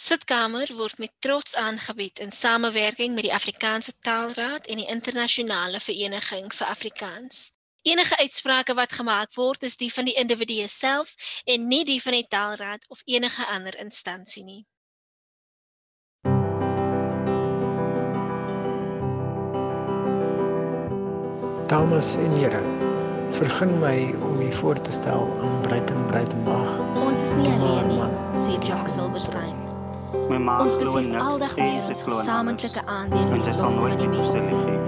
Sitkamer word met trots aangebied in samewerking met die Afrikaanse Taalraad en die Internasionale Vereniging vir Afrikaans. Enige uitsprake wat gemaak word, is die van die individu self en nie die van die Taalraad of enige ander instansie nie. Dames en here, vergun my om u voor te stel aan Breiten Breitenberg. Ons is nie alleen nie, sê Jacques Silverstein. My ma Ons glo besef aldag meer ons in gesamentlike aandeel in die lot nooit van die iets mens. sê nie.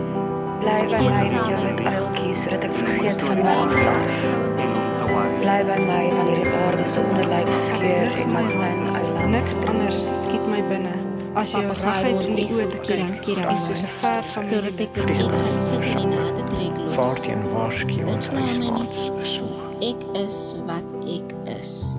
Bly by my met jou wit uiltjies sodat ek vergeet van my afstand. Bly by my wanneer die aarde se onderlyf skeur en my klein eiland. Niks anders skiet my binne as jou regheid in die oë te kyk. Is soos 'n ver van my Totdat ek sit en die nade trek los. Waarteen waarsku ons pla my huismaats so. Ek is wat ek is.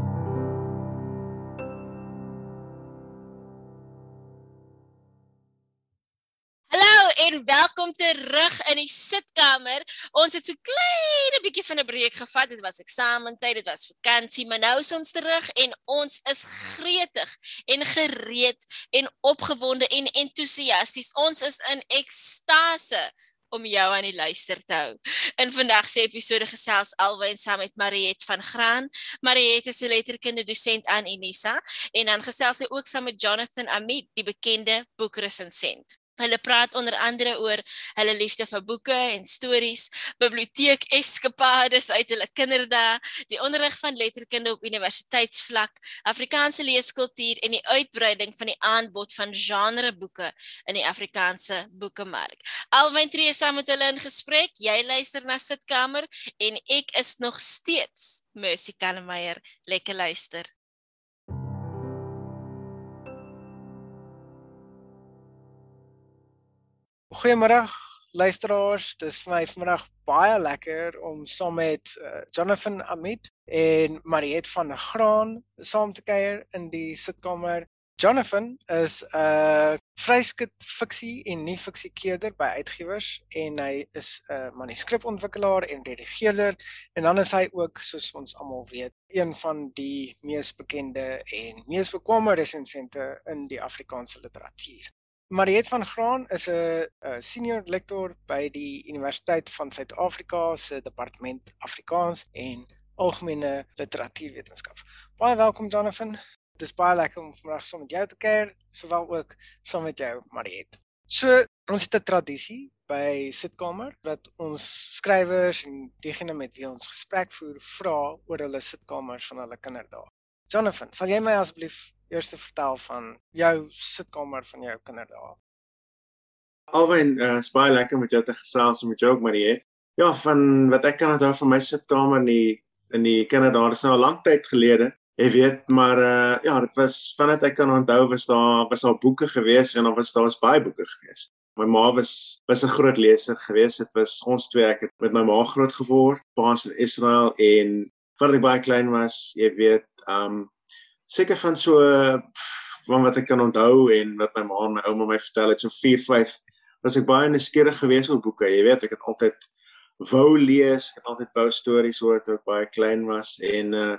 Welkom terug in die sitkamer. Ons het so klein 'n bietjie van 'n breek gevat. Dit was eksamentyd, dit was vakansie, maar nou is ons terug en ons is gretig en gereed en opgewonde en entoesiasties. Ons is in ekstase om jou aan die luister te hou. In vandag se episode gesels Alwyn saam met Mariet van Graan. Mariet is 'n letterkunde dosent aan Unisa en dan gesels sy ook saam met Jonathan Amit, die bekende boekresensent. Hulle praat onder andere oor hulle liefde vir boeke en stories, biblioteek eskapades uit hulle kinderdae, die onderrig van letterkunde op universiteitsvlak, Afrikaanse leeskultuur en die uitbreiding van die aanbod van genreboeke in die Afrikaanse boekemark. Alwyn tree saam met hulle in gesprek. Jy luister na Sitkamer en ek is nog steeds Mercy Kallemeyer. Lekker luister. Goeiemôre luisteraars. Dis vir my vanmiddag baie lekker om saam met uh, Jonathan Amit en Mariet van der Graan saam te kuier in die sitkamer. Jonathan is 'n uh, vryskut fiksie en nie fiksiekeerder by uitgewers en hy is 'n uh, manuskripontwikkelaar en redigeerder en dan is hy ook soos ons almal weet een van die mees bekende en mees bekwame resensente in die Afrikaanse literatuur. Mariet van Graan is 'n senior lektor by die Universiteit van Suid-Afrika se departement Afrikaans en algemene literatuurwetenskap. Baie welkom Jonathan. Dit is baie lekker om vandag saam met jou te kuier, sowel ook saam met jou Mariet. So, ons het 'n tradisie by Sitkamer dat ons skrywers en diegene met wie ons gesprek voer, vra oor hulle sitkamers van hulle kinderdae. Jonathan, sal jy my asseblief eers vertel van jou sitkamer van jou kinderdae? Alwyn, uh, is baie lekker met jou te gesels en met jou ook Mariet. Ja, van wat ek kan onthou van my sitkamer in die in die kinderdae, dis nou 'n lang tyd gelede. Jy weet, maar uh ja, dit was vandat ek kan onthou was daar was daar boeke gewees en daar was daar was baie boeke gewees. My ma was was 'n groot leser gewees. Dit was ons twee ek het met my ma groot geword, pa's in Israel en vandat ek baie klein was, jy weet, um seker van so van wat ek kan onthou en wat my ma en my ouma my vertel het so 4, 5 was ek baie nuuskierig geweest oor boeke. Jy weet, ek het altyd wou lees, ek het altyd wou stories hoor toe ek baie klein was en uh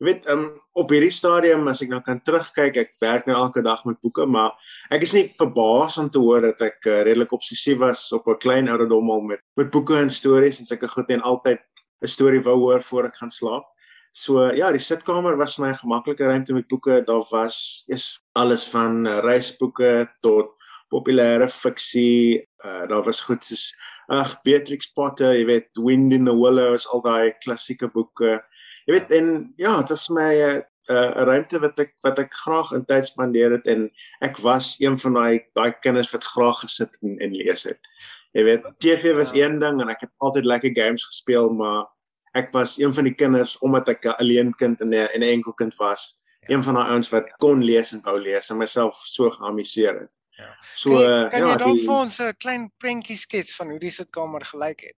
jy weet, um op hierdie stadium as ek nou kan terugkyk, ek werk nou elke dag met boeke, maar ek is nie verbaas om te hoor dat ek uh, redelik obsessief was op 'n klein ouderdom al met met boeke en stories en sulke goed en altyd 'n storie wou hoor voor ek gaan slaap. So ja, die sitkamer was my 'n gemaklike ruimte met boeke. Daar was eers alles van uh, reisboeke tot populêre fiksie. Uh daar was goed soos ag Beatrix Potter, jy weet Wind in the Willows, al daai klassieke boeke. Jy weet en ja, dit was my 'n uh, 'n uh, ruimte wat ek wat ek graag in tyd spandeer het en ek was een van daai daai kinders wat graag gesit en, en lees het. Jy weet, TV was Ja. een ding en ek het altyd lekker games gespeel, maar ek was een van die kinders omdat ek 'n alleen kind en 'n en 'n enkel kind was. Ja. Een van daai ouens wat kon lees en wou lees en myself so geamuseer het. Ja. So kan jy, uh, kan jy ja, dalk die, vir ons 'n klein prentjie skets van hoe die sitkamer gelyk het?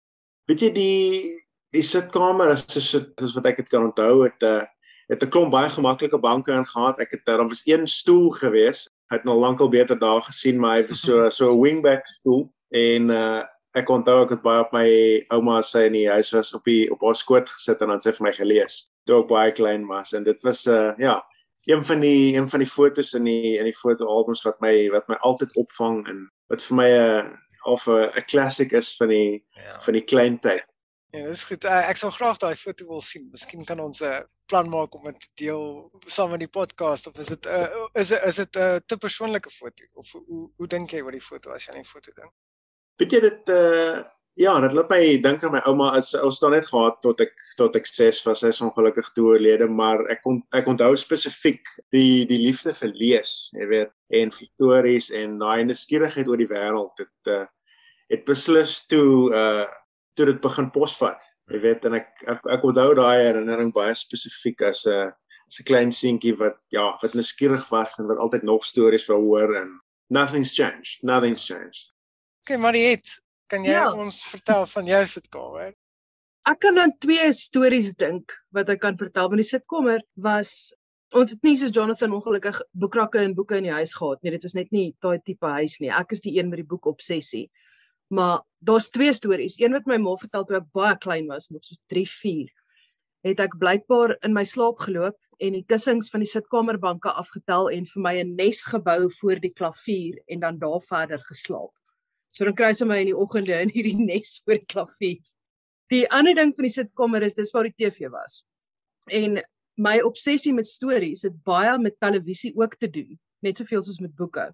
weet jy die die sitkamer is so so soos wat ek dit kan onthou het 'n uh, het 'n klomp baie gemaklike banke in gehad. Ek het daar was een stoel gewees. Hy het nou lankal beter daar gesien, maar hy was so so 'n wingback stoel en uh ek onthou ek het baie op my ouma se in die huis was op die op haar skoot gesit en dan sy vir my gelees toe ek baie klein was en dit was 'n uh, ja, een van die een van die fotos in die in die fotoalbums wat my wat my altyd opvang en wat vir my 'n of 'n 'n klassiek is van die Ja. van die klein tyd. Ja, dis goed. Uh, ek sal graag daai foto wil sien. Miskien kan ons 'n uh, plan maak om dit te deel saam met die podcast of is dit 'n uh, is dit is dit 'n uh, te persoonlike foto of hoe hoe dink jy oor die foto as jy aan die foto dink? Weet jy dit uh ja, dit laat my dink aan my ouma as ons staan net gehad tot ek tot ek 6 was. Sy is ongelukkig toe oorlede, maar ek kon ek onthou spesifiek die die liefde vir lees, jy weet, en stories en daai nuuskierigheid oor die wêreld. Dit uh het beslis toe uh toe dit begin posvat. Jy weet en ek ek, ek onthou daai herinnering baie spesifiek as 'n as 'n klein seentjie wat ja, wat nuuskierig was en wat altyd nog stories wou hoor en nothing's changed. Nothing's changed. Okay, Mariet, kan jy ja. Ons vertel van jou sitkamer? Ek kan aan twee stories dink wat ek kan vertel. Want die sitkamer was ons het nie so Jonathan ongelukkig boekrakke en boeke in die huis gehad nie. Dit was net nie daai tipe huis nie. Ek is die een met die boek obsessie. Maar daar's twee stories. Een wat my ma vertel toe ek baie klein was, nog so 3, 4. Het ek blykbaar in my slaap geloop en die kussings van die sitkamerbanke afgetel en vir my 'n nes gebou voor die klavier en dan daar verder geslaap. So dan kry sy my in die oggende in hierdie nes voor die klavier. Die ander ding van die sitkamer is dis waar die TV was. En my obsessie met stories het baie met televisie ook te doen, net soveel soos met boeke.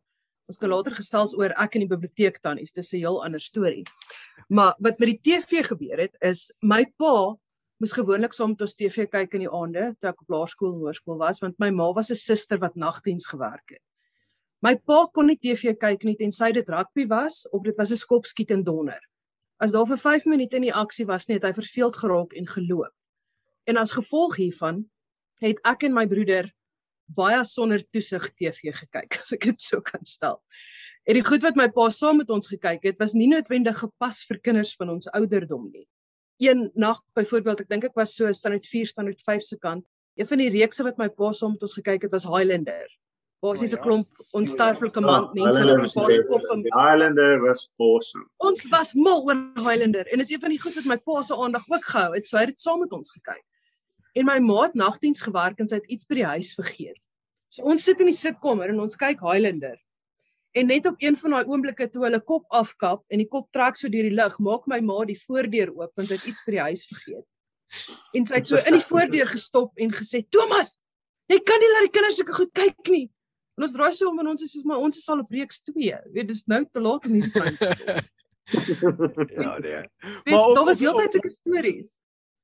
Ons kan later gesels oor ek in die biblioteek tannies, dis 'n heel ander storie. Maar wat met die TV gebeur het is my pa moes gewoonlik saam met ons TV kyk in die aande toe ek op laerskool en hoërskool was want my ma was 'n suster wat nagdiens gewerk het. My pa kon nie TV kyk nie tensy dit rugby was of dit was 'n skopskiet en donder. As daar vir 5 minute in die aksie was, nie het hy verveeld geraak en geloop. En as gevolg hiervan het ek en my broer baie sonder toesig TV gekyk, as ek dit so kan stel. En die goed wat my pa saam met ons gekyk het, was nie noodwendig gepas vir kinders van ons ouderdom nie. Een nag byvoorbeeld, ek dink ek was so standaard 4, standaard 5 se kant. Een van die reekse wat my pa saam met ons gekyk het, was Highlander. Basies 'n ja. klomp onsterflike man, Ah, mense wat op beste. kop en Highlander was awesome. ons was mal oor Highlander en is een van die goed wat my pa se aandag ook gehou het. So hy het dit saam met ons gekyk. En my ma het nagdiens gewerk en sy het iets by die huis vergeet. So ons sit in die sitkamer en ons kyk Highlander. En net op een van daai oomblikke toe hulle kop afkap en die kop trek so deur die lug, maak my ma die voordeur oop want sy het iets by die huis vergeet. En sy het so in die voordeur gestop en gesê: "Thomas, jy kan nie laat die kinders sulke goed kyk nie." En ons draai so om en ons is soos maar ons is al op reeks 2. Jy weet, dis nou te laat om hierdie fyn te stop. Ja, nee. Weet, Maar daar was heeltyd sulke stories.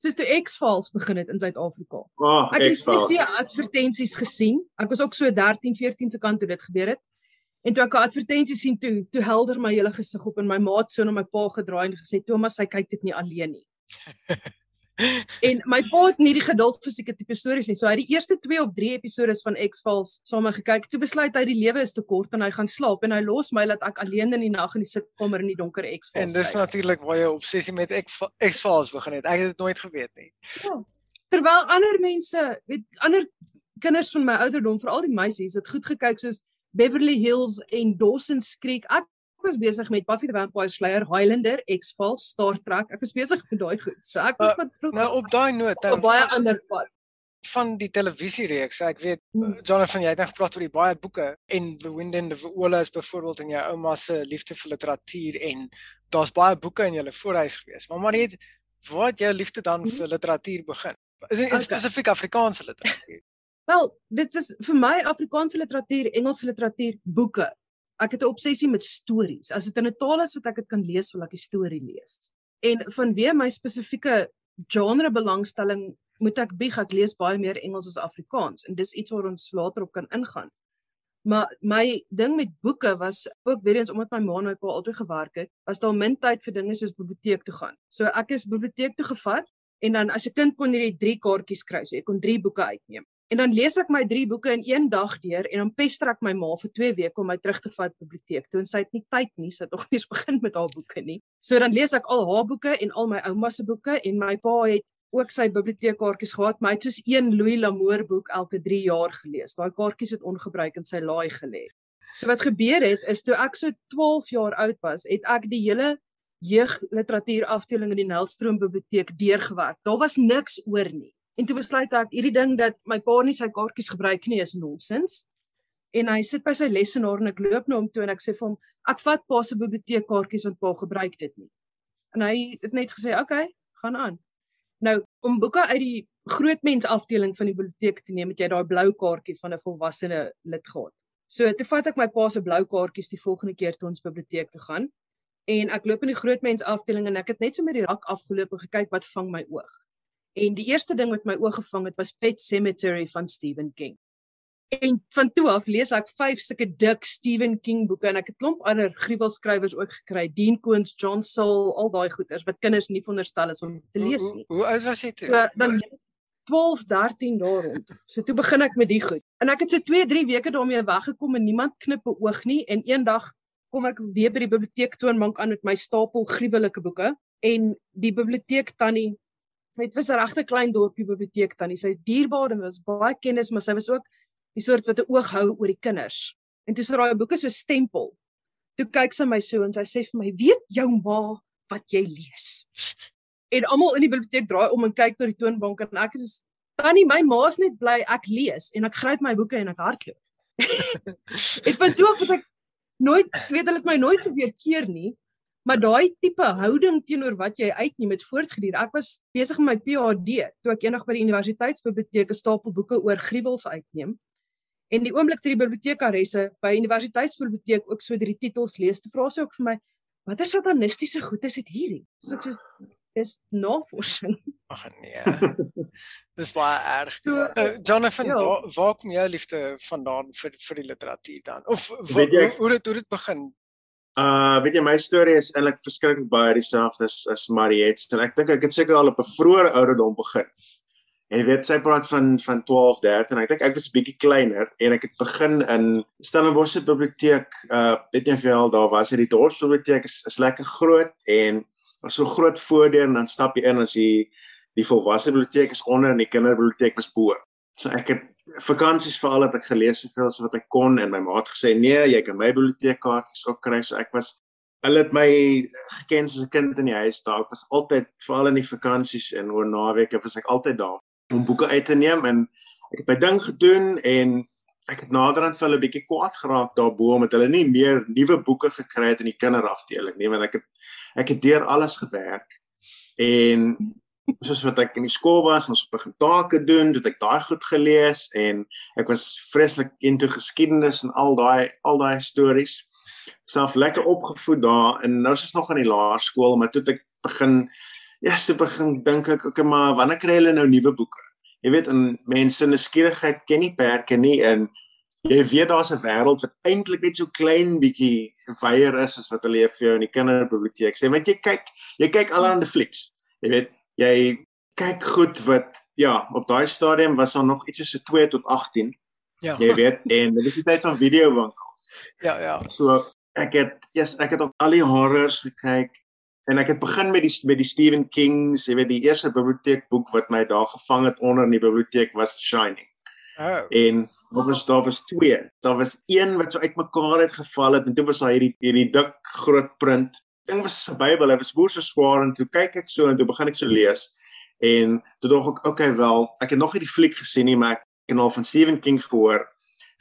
Soos toe X-Files begin het in Suid-Afrika. Oh, Ek het. TV advertensies gesien. Ek was ook so 13, 14 se kant toe dit gebeur het. En toe ek 'n advertensie sien toe, toe helder my hele gesig op en my maat so na my pa gedraai en gesê Thomas, sy kyk dit nie alleen nie. en my pa het nie die geduld vir seker tipe stories nie. So hy het die eerste 2 of 3 episode van X-Files saam my gekyk. Toe besluit hy die lewe is te kort en hy gaan slaap en hy los my dat ek alleen in die nag in die sitkamer in die donker En X-Files dis kyk. natuurlik waar jou obsessie met X-Files begin het. Ek het dit nooit geweet nie. Terwyl ander mense, weet ander kinders van my ouderdom, veral die meisies, het goed gekyk soos Beverly Hills en Dawson's Creek. Ek was besig met Buffy the Vampire Slayer, Highlander, X-Files, Star Trek. Ek was besig met daai goed. So ek was Maar, wat vroeg Nou op daai noot op 'n baie ander pad. van die televisiereeks. Ek weet Hmm. Jonathan, jy het net gepraat oor die baie boeke en The Wind and the Viola is byvoorbeeld in jou ouma se liefde vir literatuur en daar's baie boeke in julle voorhuis gewees. Maar maar net waar het jou liefde dan Mhm. vir literatuur begin? Is dit Okay. spesifiek Afrikaanse literatuur? Wel, dit was vir my Afrikaanse literatuur, Engelse literatuur, boeke. Ek het 'n obsessie met stories. As dit in 'n taal is wat ek dit kan lees, wil ek die storie lees. En vanweë my spesifieke genre belangstelling, moet ek bieg ek lees baie meer Engels as Afrikaans en dis iets waar ons later op kan ingaan. Maar my ding met boeke was ook weer eens omdat my ma en my pa altyd gewerk het, was daar min tyd vir dinge soos biblioteek toe gaan. So ek is biblioteek toe gevat en dan as 'n kind kon jy 3 kaartjies kry, so jy kon 3 boeke uitneem. En dan lees ek my 3 boeke in een dag deur en dan pester ek my ma vir 2 weke om my terug te vat biblioteek. Toe en sy het nie tyd nie, sy het nog nie eens begin met haar boeke nie. So dan lees ek al haar boeke en al my ouma se boeke en my pa het ook sy biblioteekkaartjies gehad, maar hy het soos een Louis L'Amour boek elke 3 jaar gelees. Daai kaartjies het ongebruik in sy laai gelê. So wat gebeur het is toe ek so 12 jaar oud was, het ek die hele jeugliteratuur afdeling in die Nelstroom biblioteek deurgewerk. Daar was niks oor nie. En toe besluit ek hierdie ding dat my pa nie sy kaartjies gebruik nie is nonsens. En hy sit by sy lesenaar en ek loop na hom toe en ek sê vir hom ek vat pa se biblioteekkaartjies want pa gebruik dit nie. En hy het net gesê, "Oké, okay, gaan aan." Nou, om boeke uit die grootmens afdeling van die biblioteek te neem, het jy daai blou kaartjie van 'n volwassene lid gehad. So, toe vat ek my pa se blou kaartjies die volgende keer toe ons biblioteek toe gaan. En ek loop in die grootmens afdeling en ek het net so met die rak afgeloop en gekyk wat vang my oog. En die eerste ding wat my oog gevang het was Pet Cemetery van Stephen King. En van toe af lees ek vyf sulke dik Stephen King boeke en ek het klomp ander gruwelskrywers ook gekry, Dean Koontz, John Saul, al daai goeters wat kinders nie veronderstel is om te lees nie. Hoe, hoe oud was jy toe? So, dan 12, 13 daar rond. So toe begin ek met die goed. En ek het so 2, 3 weke daarmee weggekom en niemand knip 'n oog nie en eendag kom ek weer by die biblioteek toonbank aan met my stapel gruwelike boeke en die biblioteek tannie het was 'n regte klein dorpie biblioteek tannie. Sy's dierbaar en was baie kennis, maar sy was ook die soort wat 'n oog hou oor die kinders. En toe sy daai boeke so stempel. Toe kyk sy my so en sy sê vir my: "Weet jou ma wat jy lees?" En almal in die biblioteek draai om en kyk na die toonbank en ek is tannie, my ma's net bly ek lees en ek gryp my boeke en ek hardloop. ek van toe af het ek nooit weet hulle het my nooit probeer keer nie. Maar daai tipe houding teenoor wat jy uitneem het voortgeduur. Ek was besig met my PhD toe ek eendag by die universiteitsbiblioteek 'n stapel boeke oor gruwels uitneem. En die oomblik toe die bibliotekaresse by universiteitsbiblioteek ook so drie titels lees, te vra sy ook vir my, watter satanistiese goed is dit hierdie? So ek sê dis navorsing. Ag nee. Dis baie erg. So, Uh, Jonathan, ja. waar, waar kom jou liefde vandaan vir vir die literatuur dan? Of wa, Weet jy, hoe ek- hoe dit hoe dit begin? Uh weet jy my storie is eintlik verskriklik baie dieselfde as as Mariette en ek dink ek het seker al op 'n vroeë ouderdom begin. Jy weet sy praat van van 12, 13 en ek dink ek was bietjie kleiner en ek het begin in Stellenbosch se biblioteek. Uh weet jy al daar was, die dorpsbiblioteek is is lekker groot en was so groot voordeur en dan stap jy in as jy die volwasse biblioteek is onder en die kinderbiblioteek was bo. So ek het vakansies veral het ek gelees soveel as wat ek kon en my ma het gesê nee, jy kan my biblioteekkaartjies ook kry. So ek was hulle het my geken soos 'n kind in die huis daar. Ek was altyd veral in die vakansies en oor naweke was ek altyd daar om boeke uit te neem en ek het my ding gedoen en ek het naderhand vir hulle 'n bietjie kwaad geraak daarbo omdat hulle nie meer nuwe boeke gekry het in die kinderafdeling nie want ek het ek het deur alles gewerk en soos wat ek in die skool was, ons begin take doen, het ek daai goed gelees en ek was vreeslik into geskiedenis en al daai al daai stories. Self lekker opgevoed daar en nou is nog aan die laerskool, maar toe ek begin ja, toe begin dink ek, okay, maar wanneer kry hulle nou nuwe boeke? Jy weet, en mense nuuskierigheid ken nie perke nie en jy weet daar's 'n wêreld wat eintlik net so klein bietjie wyer is as wat hulle vir jou in die kinderbiblioteek sê, want jy kyk, jy kyk allerlei flieks. Jy weet, jy kyk goed wat ja, op daai stadium was daar nog iets soos 'n 2 tot 18, Ja. jy weet, en dit is die tyd van videowinkels. Ja, ja. So ek het yes, ek het ook al die horrors gekyk en ek het begin met die met die Stephen Kings, jy weet die eerste biblioteekboek wat my daar gevang het onder in die biblioteek was Shining. Oh. En daar was daar was twee. Daar was een wat so uitmekaar het geval het en toe was daar hierdie hierdie dik groot print. Ding was 'n Bybel, hy was boer so swaar en toe kyk ek so en toe begin ek so lees. En toe dink ek okay wel, ek het nog nie die fliek gesien nie, maar ek ken al van Stephen King gehoor.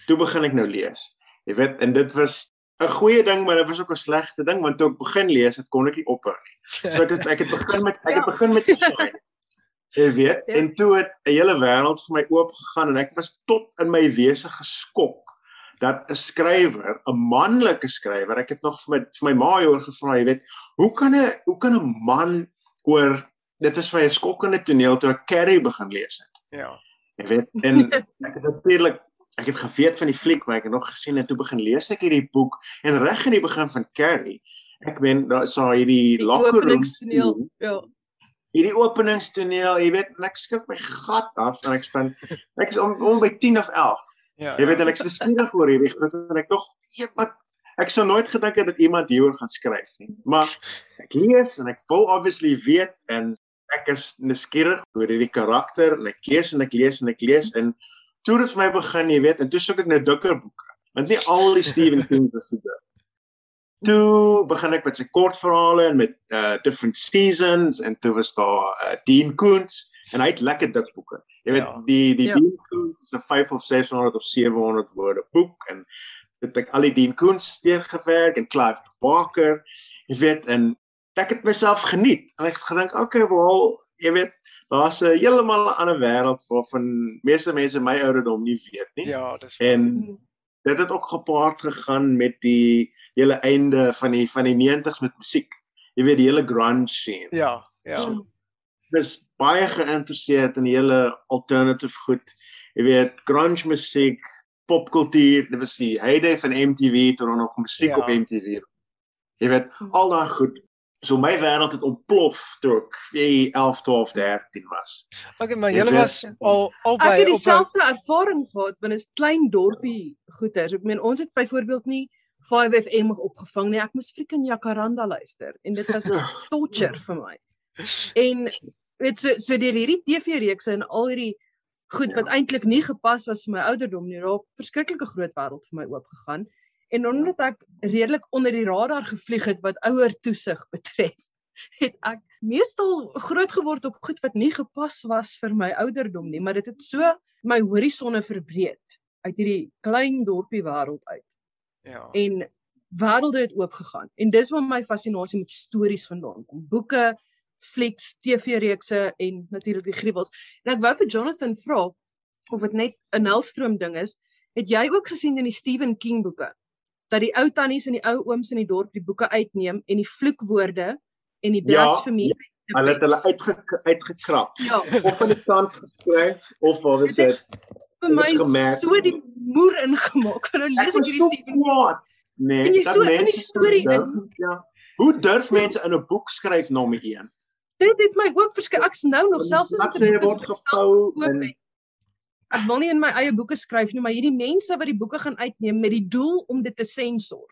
Toe begin ek nou lees. Jy weet, en dit was 'n goeie ding, maar dit was ook 'n slegte ding want toe ek begin lees, het kon ek nie ophou nie. So ek het ek het begin met ek het begin met die shine. Jy weet, Ja. en toe het 'n hele wêreld vir my oop gegaan en ek was tot in my wese geskok dat 'n skrywer, 'n manlike skrywer, ek het nog vir my vir my ma oor gevra, jy weet, hoe kan 'n hoe kan 'n man oor dit was vir my 'n skokkende toneel toe ek Carrie begin lees het. Ja. Jy weet, en ek het natuurlik ek het geweet van die fliek, maar ek het nog gesien en toe begin lees ek hierdie boek en reg in die begin van Carrie, ek meen daar is daar hierdie locker room scene, Ja. hierdie openingstoneel, jy weet, en ek skrik my gat af en ek van ek is om, om by 10 of 11. Ja. Jy weet, en ek is skieurig oor hierdie goed en ek tog, ja, maar ek sou nooit gedink het dat iemand hieroor gaan skryf nie. Maar ek lees en ek wil obviously weet en ek is nuuskierig oor hierdie karakter en ek lees en ek lees en ek lees en toe het vir my begin, jy weet, en toe soek ek nou dikker boeke. Want nie al die Stephen King so dik. Toe begin ek met sy kortverhale en met uh different seasons en toe was daar uh, Dean Koontz En hy het lekker dik boeke. Jy weet Ja. die die Ja. Dean Koontz is 'n 5 of 600 of 700 woorde boek en dit ek al die Dean Koontz steen gewerk en Clive Barker. Jy weet en ek het myself geniet. En ek het gedink, okay, wel, jy weet daar's 'n heeltemal 'n ander wêreld waarvan meeste mense my ouderdom nie weet nie. Ja, dis En dit het ook gepaard gegaan met die hele einde van die van die 90s met musiek. Jy weet die hele grunge scene. ja, ja. So, Dis baie geïnteresseerd in die hele alternative goed. Jy weet grunge musiek, popkultuur, dit was die heyday van MTV toe daar nog musiek Ja. op MTV. Jy weet al daai goed. So my wêreld het ontplof toe ek jy 11, 12, 13 was. Okay, maar Jy julle was al Ek albei het op 'n dieselfde ervaring gehad binne 'n klein dorpie goeters. Ek meen ons het byvoorbeeld nie 5FM opgevang nie. Ek moes freaking Jacaranda luister en dit was torture vir my. En weet so so deur hierdie TV-reekse en al hierdie goed Ja. wat eintlik nie gepas was vir my ouderdom nie, raak verskriklike groot wêreld vir my oopgegaan. En omdat ek redelik onder die radar gevlieg het wat ouer toesig betref, het ek meestal groot geword op goed wat nie gepas was vir my ouderdom nie, maar dit het so my horisonne verbreed uit hierdie klein dorpie wêreld uit ja. en wêrelde het oopgegaan. En dis waar my fascinasie met stories vandaan kom. Boeke, flieks, TV-reekse en natuurlik die gruwels. En ek wou vir Jonathan vra of dit net 'n Nelstroom ding is. Het jy ook gesien in die Stephen King boeke dat die ou tannies en die ou ooms in die dorp die boeke uitneem en die vloekwoorde en die Ja, blasfemie Hulle het hulle uitge, uitgekrap Ja, of in die kant geskryf of wat is Dit vir my gemerk. so die moer ingemaak. Nou lees ek was hierdie Stephen. Nee, dat so in die mense storie in. Ja. Hoe durf mense in 'n boek skryf nommer 1? Dit het my ook verskrik. Ek's nou nog selfs as ek boek word gevou en. Ek wil nie in my eie boeke skryf nie, maar hierdie mense wat die boeke gaan uitneem met die doel om dit te sensor.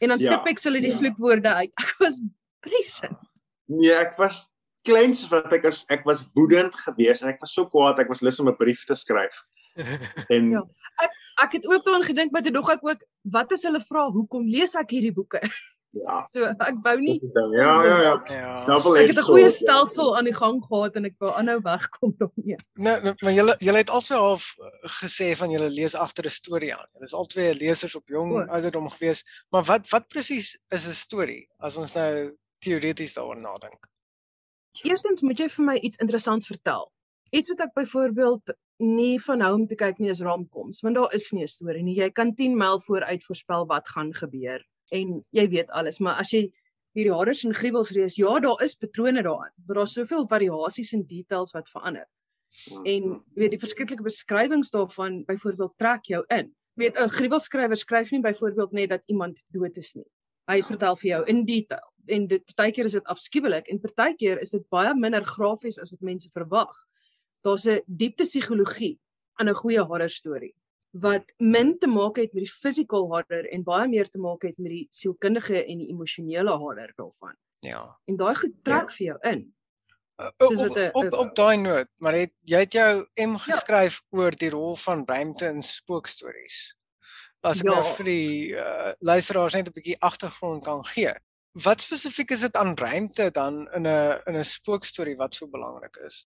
En dan Ja, tip ek hulle die ja. vloekwoorde uit. Ek was presend. nee, ek was kleins wat ek as ek was woedend geweest en ek was so kwaad ek was lus om 'n brief te skryf. En Ja. Ek het ook daaraan gedink, maar toe dog ek ook, wat as hulle vra hoekom lees ek hierdie boeke? Ja. So ek wou nie Ja, ja, ja. Ja. Double ek het 'n goeie ja. stelsel aan die gang gehad en ek wou aanhou wegkom daarmee. Nou, nou, maar julle julle het alsvoor half eh, gesê van julle lees agter 'n storie aan. Julle is albei lesers op jong O. ouderdom gewees. Maar wat wat presies is 'n storie as ons nou teoreties daaroor nadink? Eerstens moet jy vir my iets interessants vertel. Iets wat ek byvoorbeeld nie van hou om te kyk nie is romcoms, want daar is nie 'n storie nie. Jy kan 10 myl vooruit voorspel wat gaan gebeur en jy weet alles, maar as jy hierdie harders en gruwels lees, ja, daar is patrone daarin, maar daar's soveel variasies en details wat verander. En jy weet die verskeidelike beskrywings daarvan byvoorbeeld trek jou in. Jy weet 'n gruwelskrywer skryf nie byvoorbeeld net dat iemand dood is nie. Hy vertel vir jou in detail en dit partykeer is dit afskuwelik en partykeer is dit baie minder grafies as wat mense verwag. Daar's 'n diepte psigologie aan 'n goeie horror storie wat min te maak het met die physical horror en baie meer te maak het met die sielkundige en die emosionele horror daarvan. Ja. En daai goed trek vir jou in. Soos op wat op, een- op daai noot, maar het jy het jou Ja. M geskryf oor die rol van ruimte in spookstories. As ek Ja. nou vir die uh, luisteraars net 'n bietjie agtergrond kan gee. Wat spesifiek is dit aan ruimte dan in 'n in 'n spookstorie wat so belangrik is?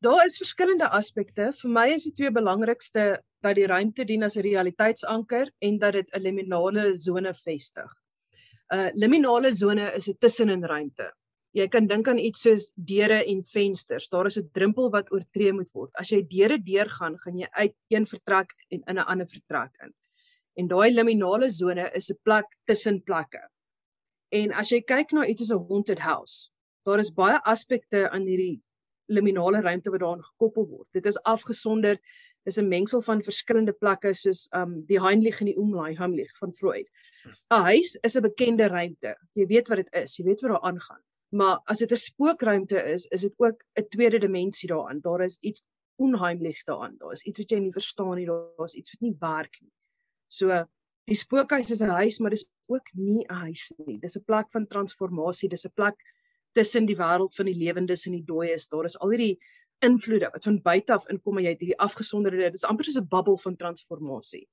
Daar is verskillende aspekte. Vir my is die twee belangrikste dat die ruimte dien as 'n realiteitsanker en dat dit 'n liminale sone vestig. 'n uh, Liminale sone is 'n tussenin ruimte. Jy kan dink aan iets soos deure en vensters. Daar is 'n drempel wat oortree moet word. As jy deure deurgaan, gaan jy uit een vertrek en in 'n ander vertrek in. En daai liminale sone is 'n plek tussen plekke. En as jy kyk na iets soos 'n haunted house, daar is baie aspekte aan hierdie liminale ruimte wat daaraan gekoppel word. Dit is afgesonder. Dis 'n mengsel van verskillende plekke soos um die Heimlich en die Umheimlich van Freud. 'n Huis is 'n bekende ruimte. Jy weet wat dit is, jy weet wat daar aangaan. Maar as dit 'n spookruimte is, is dit ook 'n tweede dimensie daaraan. Daar is iets onheimlich daaraan. Daar is iets wat jy nie verstaan nie. Daar's iets wat nie werk nie. So die spookhuis is 'n huis, maar dis ook nie 'n huis nie. Dis 'n plek van transformasie, dis 'n plek tussen die wêreld van die lewendes en die dooies. Daar is al hierdie invloede wat van buite af inkom en jy het hierdie afgesonderde, dis amper soos 'n bubbel van transformasie.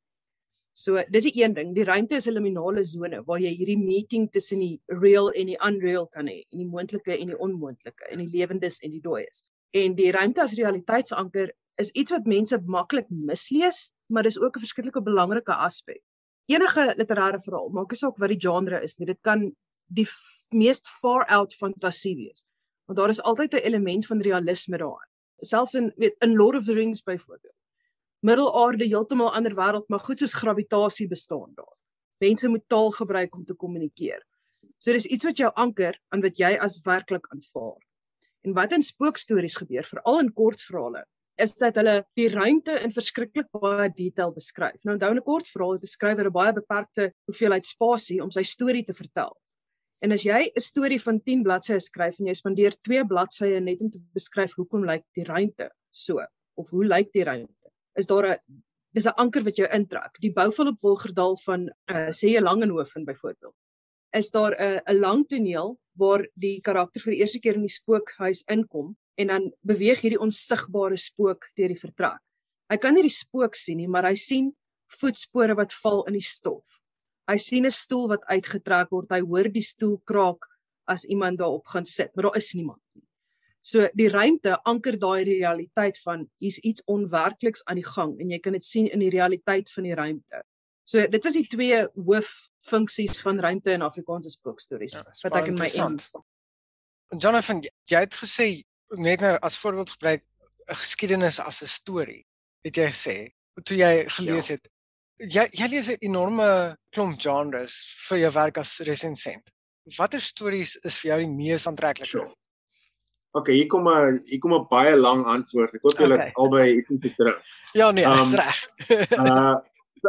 So, dis die een ding. Die ruimte is 'n liminale sone waar jy hierdie meeting tussen die real en die unreal kan hê, en die moontlike en die onmoontlike, en die lewendes en die dooies. En die ruimte as realiteitsanker is iets wat mense maklik mislees, maar dis ook 'n verskriklike belangrike aspek. Enige literêre verhaal, maak nie saak wat die genre is nie, dit kan die meest far out fantasie wees. Want daar is altyd 'n element van realisme daarin. Selfs in weet in Lord of the Rings byvoorbeeld. Middelaarde heeltemal ander wêreld, maar goed soos gravitasie bestaan daar. Mense moet taal gebruik om te kommunikeer. So dis iets wat jou anker aan wat jy as werklik aanvaar. En wat in spookstories gebeur, veral in kortverhale, is dat hulle die ruimte in verskriklik baie detail beskryf. Nou onthou 'n kort verhaal het 'n skrywer 'n baie beperkte hoeveelheid spasie om sy storie te vertel. En as jy 'n storie van 10 bladsye skryf en jy spandeer 2 bladsye net om te beskryf hoekom lyk die ruimte so of hoe lyk die ruimte, is daar 'n dis 'n anker wat jou intrek. Die bou van op Wolgerdal van uh, sê jy Langehoven byvoorbeeld. Is daar 'n 'n lang toneel waar die karakter vir die eerste keer in die spookhuis inkom en dan beweeg hierdie onsigbare spook deur die vertrek. Hy kan nie die spook sien nie, maar hy sien voetspore wat val in die stof. Hy sien 'n stoel wat uitgetrek word. Hy hoor die stoel kraak as iemand daarop gaan sit, maar daar is niemand nie. So die ruimte anker daai realiteit van hier's iets onwerkliks aan die gang en jy kan dit sien in die realiteit van die ruimte. So dit was die twee hooffunksies van ruimte in Afrikaanse spookstories ja, wat ek in my en Jonathan, jy het gesê net nou as voorbeeld gebruik 'n geskiedenis as 'n storie. Het jy gesê toe jy gelees ja. het. Jy jy lees 'n enorme klomp genres vir jou werk as resensent. Watter stories is vir jou die mees aantreklik? Sure. OK, hier kom 'n hier kom 'n baie lang antwoord. Ek hoop julle okay. albei is nie terug. Ja nee, um, reg. uh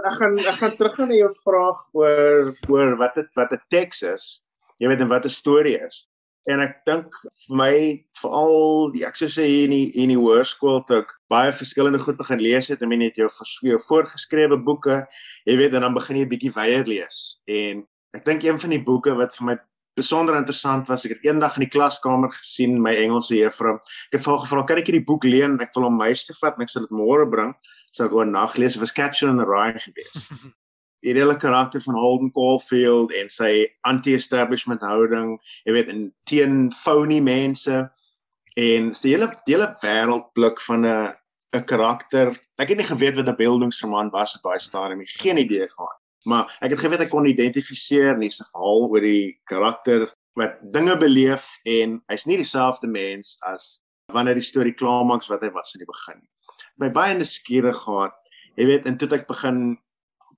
ek gaan ek gaan terug gaan na jou vraag oor oor wat dit wat 'n teks is. Jy weet en wat 'n storie is en ek dink vir my veral die ek sou sê in die in die hoërskool toe ek baie verskillende goed begin lees het, ek meen net jou jou voorgeskrewe boeke, jy weet en dan begin jy bietjie weier lees. En ek dink een van die boeke wat vir my besonder interessant was, ek het eendag in die klaskamer gesien my Engelse juffrou. Ek het vir gevra, "Kan ek hierdie boek leen? Ek wil hom huis toe vat en ek sal dit môre bring." So ek wou nag lees, was Catcher in the Rye geweest. die hele karakter van Holden Caulfield en sy anti-establishment houding, jy weet, in teen phony mense en die hele die hele wêreldblik van 'n 'n karakter. Ek het nie geweet wat 'n beeldingsroman was op daai stadium nie, geen idee gehad. Maar ek het geweet ek kon identifiseer in sy verhaal oor die karakter wat dinge beleef en hy's nie dieselfde mens as wanneer die storie klaarmaak wat hy was in die begin. My baie nuuskierig gehad. Jy weet, en toe ek begin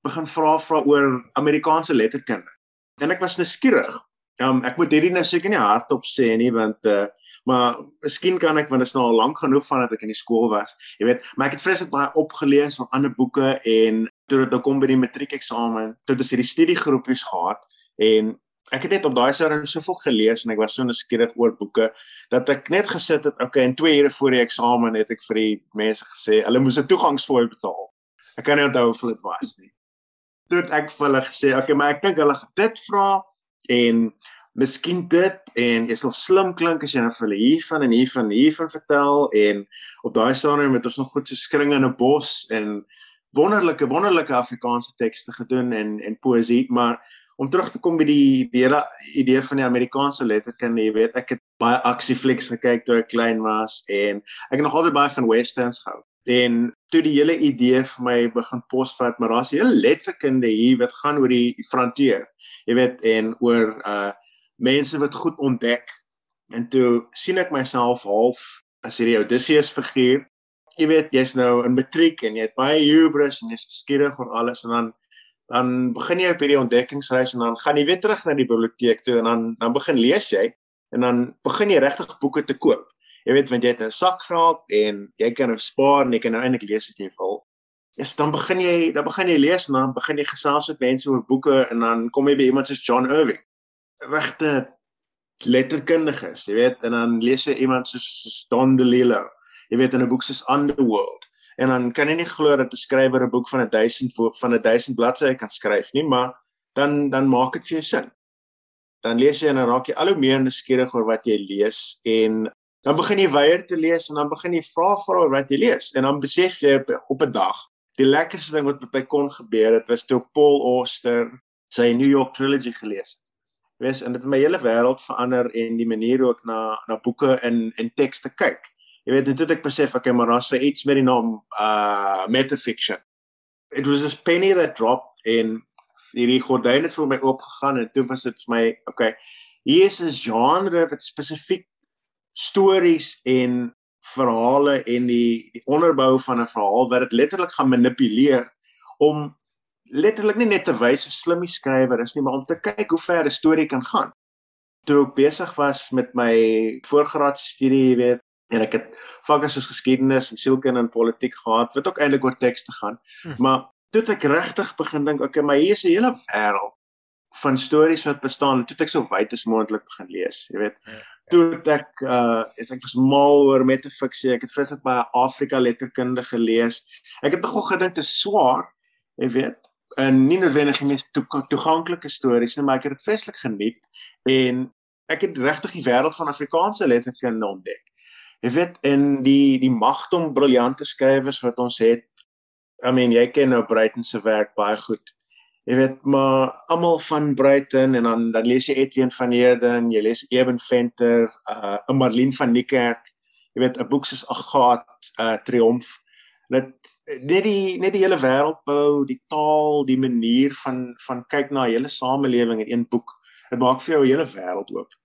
begin vra vra oor Amerikaanse letterkunde. En ek was nuuskierig. Um, ek moet hierdie nou seker nie hardop sê nie want uh, maar miskien kan ek want dit is nou al lank genoeg van dat ek in die skool was. Jy weet, maar ek het vreeslik baie opgelees van ander boeke en toe dit nou kom by die matriekeksamen, toe het ons hierdie studiegroepies gehad en ek het net op daai soure soveel gelees en ek was so nuuskierig oor boeke dat ek net gesit het, okay, en 2 ure voor die eksamen het ek vir die mense gesê, hulle moes 'n toegangsfooi betaal. Ek kan nie onthou hoeveel dit was nie toe ek vir hulle gesê, okay, maar ek dink hulle dit vra en miskien dit en jy sal slim klink as jy nou vir hulle hiervan en hiervan hiervan vertel en op daai stadium het ons nog goed so skringe in 'n bos en wonderlike wonderlike Afrikaanse tekste gedoen en en poesie, maar om terug te kom by die hele idee van die Amerikaanse letterkunde, jy weet, ek het baie aksieflieks gekyk toe ek klein was en ek het nog altyd baie van westerns gehou en toe die hele idee vir my begin posvat maar daar's 'n hele letterkunde hier wat gaan oor die frontier jy weet en oor uh mense wat goed ontdek. En toe sien ek myself half as hierdie Odysseus figuur. Jy weet jy's nou in matriek en jy het baie hubris en jy's skieurig oor alles en dan dan begin jy op hierdie ontdekkingsreis en dan gaan jy weer terug na die biblioteek toe en dan dan begin lees jy en dan begin jy regtig boeke te koop jy weet want jy het 'n sakgeld en jy kan nou spaar en jy kan nou eintlik lees wat jy wil. Yes, dan begin jy dan begin jy lees en dan begin jy gesels met mense oor boeke en dan kom jy by iemand soos John Irving. Regte letterkundiges, jy weet, en dan lees jy iemand soos Don DeLillo. Jy weet in 'n boek soos Underworld. En dan kan jy nie glo dat 'n skrywer 'n boek van 'n 1000 van 'n 1000 bladsye kan skryf nie, maar dan dan maak dit vir jou sin. Dan lees jy en dan raak jy al hoe meer nuuskierig oor wat jy lees en dan begin jy weier te lees en dan begin jy vra vra wat jy lees en dan besef jy op, op 'n dag die lekkerste ding wat by kon gebeur het was toe Paul Auster sy New York trilogy gelees het. Jy weet en dit het my hele wêreld verander en die manier hoe ek na na boeke in en tekste kyk. Jy weet, en toe het ek besef okay, maar daar's iets met die naam uh metafiction. It was this penny that dropped in hierdie gordyn het vir my oopgegaan en toe was dit vir my okay, hier is 'n genre wat spesifiek stories en verhale en die die onderbou van 'n verhaal wat dit letterlik gaan manipuleer om letterlik nie net te wys hoe slim die skrywer is nie, maar om te kyk hoe ver 'n storie kan gaan. Toe ek besig was met my voorgraadse studie, jy weet, en ek het vakke soos geskiedenis en sielkunde en politiek gehad wat ook eintlik oor teks te gaan. Hm. Maar toe ek regtig begin dink, okay, maar hier is 'n hele wêreld van stories wat bestaan. Toe ek so wyd as moontlik begin lees, jy weet. Ja, ja. Toe ek uh ek was mal oor metafiksie. Ek het vreeslik baie Afrika letterkunde gelees. Ek het nogal gedink dit is swaar, jy weet, en nie noodwendig die mees to toeganklike stories nie, maar ek het dit vreeslik geniet en ek het regtig die wêreld van Afrikaanse letterkunde ontdek. Jy weet in die die magdom briljante skrywers wat ons het. I mean, jy ken nou Bruiten se werk baie goed. Jy weet maar almal van Bruiten en dan dan lees jy Etienne van Heerden, jy lees Eben Venter, uh 'n Marlene van Niekerk. Jy weet 'n boek soos Agat, uh Triomf. Net net die net die hele wêreldbou, die taal, die manier van van kyk na hele samelewing in een boek. Dit maak vir jou 'n hele wêreld oop.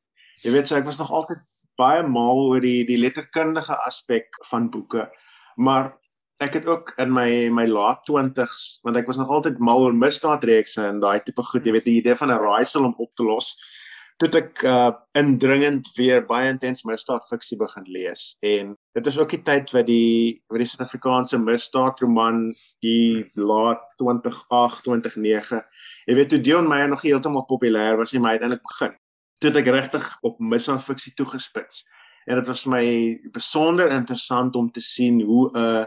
Jy weet so ek was nog altyd baie mal oor die die letterkundige aspek van boeke. Maar ek het ook in my my laat 20s, want ek was nog altyd mal oor misdaadreekse en daai tipe goed, jy weet die idee van 'n raaisel om op te los. Toe ek uh indringend weer baie intens misdaadfiksie begin lees en dit is ook die tyd wat die wat die Suid-Afrikaanse misdaadroman die laat 2008 2009 jy weet toe Dion Meyer nog heeltemal populêr was nie maar uiteindelik begin toe ek regtig op misdaadfiksie toegespits. En dit was my besonder interessant om te sien hoe 'n uh,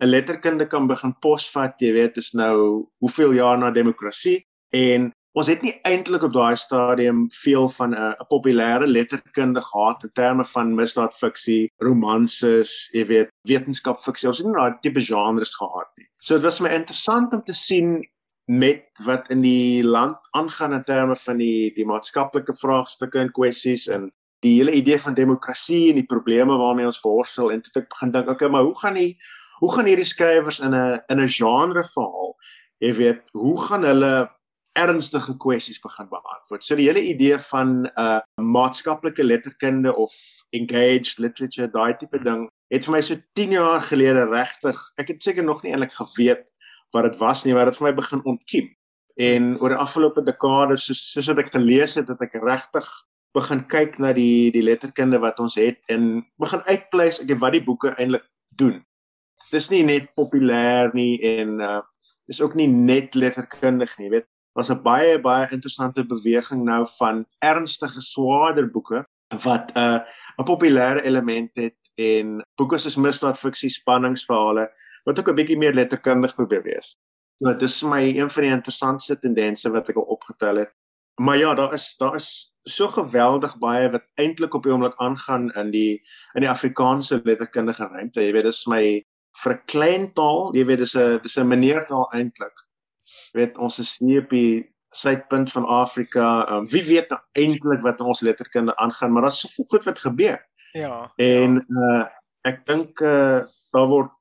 'n letterkunde kan begin posvat, jy weet, is nou hoeveel jaar na demokrasie en ons het nie eintlik op daai stadium veel van 'n 'n populêre letterkunde gehad in terme van misdaadfiksie, romanses, jy weet, wetenskapfiksie. Ons het nie daai tipe genres gehad nie. So dit was my interessant om te sien met wat in die land aangaan in terme van die die maatskaplike vraagstukke en kwessies en die hele idee van demokrasie en die probleme waarmee ons worstel en toe ek begin dink okay maar hoe gaan die hoe gaan hierdie skrywers in 'n in 'n genre verhaal jy weet hoe gaan hulle ernstige kwessies begin beantwoord so die hele idee van 'n uh, maatskaplike letterkunde of engaged literature daai tipe ding het vir my so 10 jaar gelede regtig ek het seker nog nie eintlik geweet wat dit was nie, maar dit vir my begin ontkiem. En oor die afgelope dekades soos soos wat ek gelees het, het ek regtig begin kyk na die die letterkunde wat ons het en begin uitpleis ek wat die boeke eintlik doen. Dis nie net populêr nie en uh dis ook nie net letterkundig nie, weet. Was 'n baie baie interessante beweging nou van ernstige swaarder boeke wat 'n uh, 'n populêre element het en boeke soos misdaadfiksie, spanningsverhale wat ook 'n bietjie meer letterkundig probeer wees. So dit is vir my een van die interessantste tendense wat ek al opgetel het. Maar ja, daar is daar is so geweldig baie wat eintlik op die oomblik aangaan in die in die Afrikaanse letterkundige ruimte. Jy weet, dis my vir 'n klein taal, jy weet dis 'n dis 'n meneertaal eintlik. Jy weet, ons is nie op die suidpunt van Afrika. Um, wie weet nou eintlik wat ons letterkunde aangaan, maar daar's soveel goed wat gebeur. Ja. En ja. uh ek dink uh daar word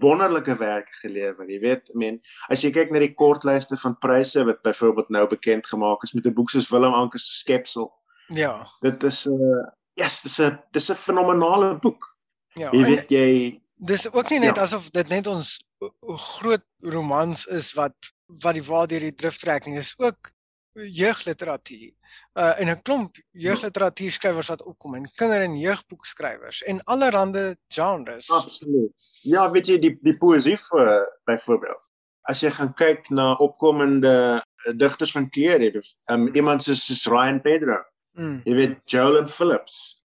wonderlike werk gelewer. Jy weet, I mean, as jy kyk na die kortlyste van pryse wat byvoorbeeld nou bekend gemaak is met 'n boek soos Willem Anker se Skepsel. Ja. Dit is 'n uh, yes, dis 'n dis 'n fenominale boek. Ja. Jy weet jy Dis ook nie net Ja. asof dit net ons groot romans is wat wat die waar deur die drifttrekking is ook jeugliteratuur. Uh en 'n klomp jeugliteratuurskrywers wat opkom en kinder- en jeugboekskrywers en allerlei genres. absoluut. Ja, weet jy die die poesie vir byvoorbeeld. As jy gaan kyk na opkomende uh, digters van kleur, jy weet, um, iemand soos, soos Ryan Pedro, Mm. jy weet Jolyn Phillips,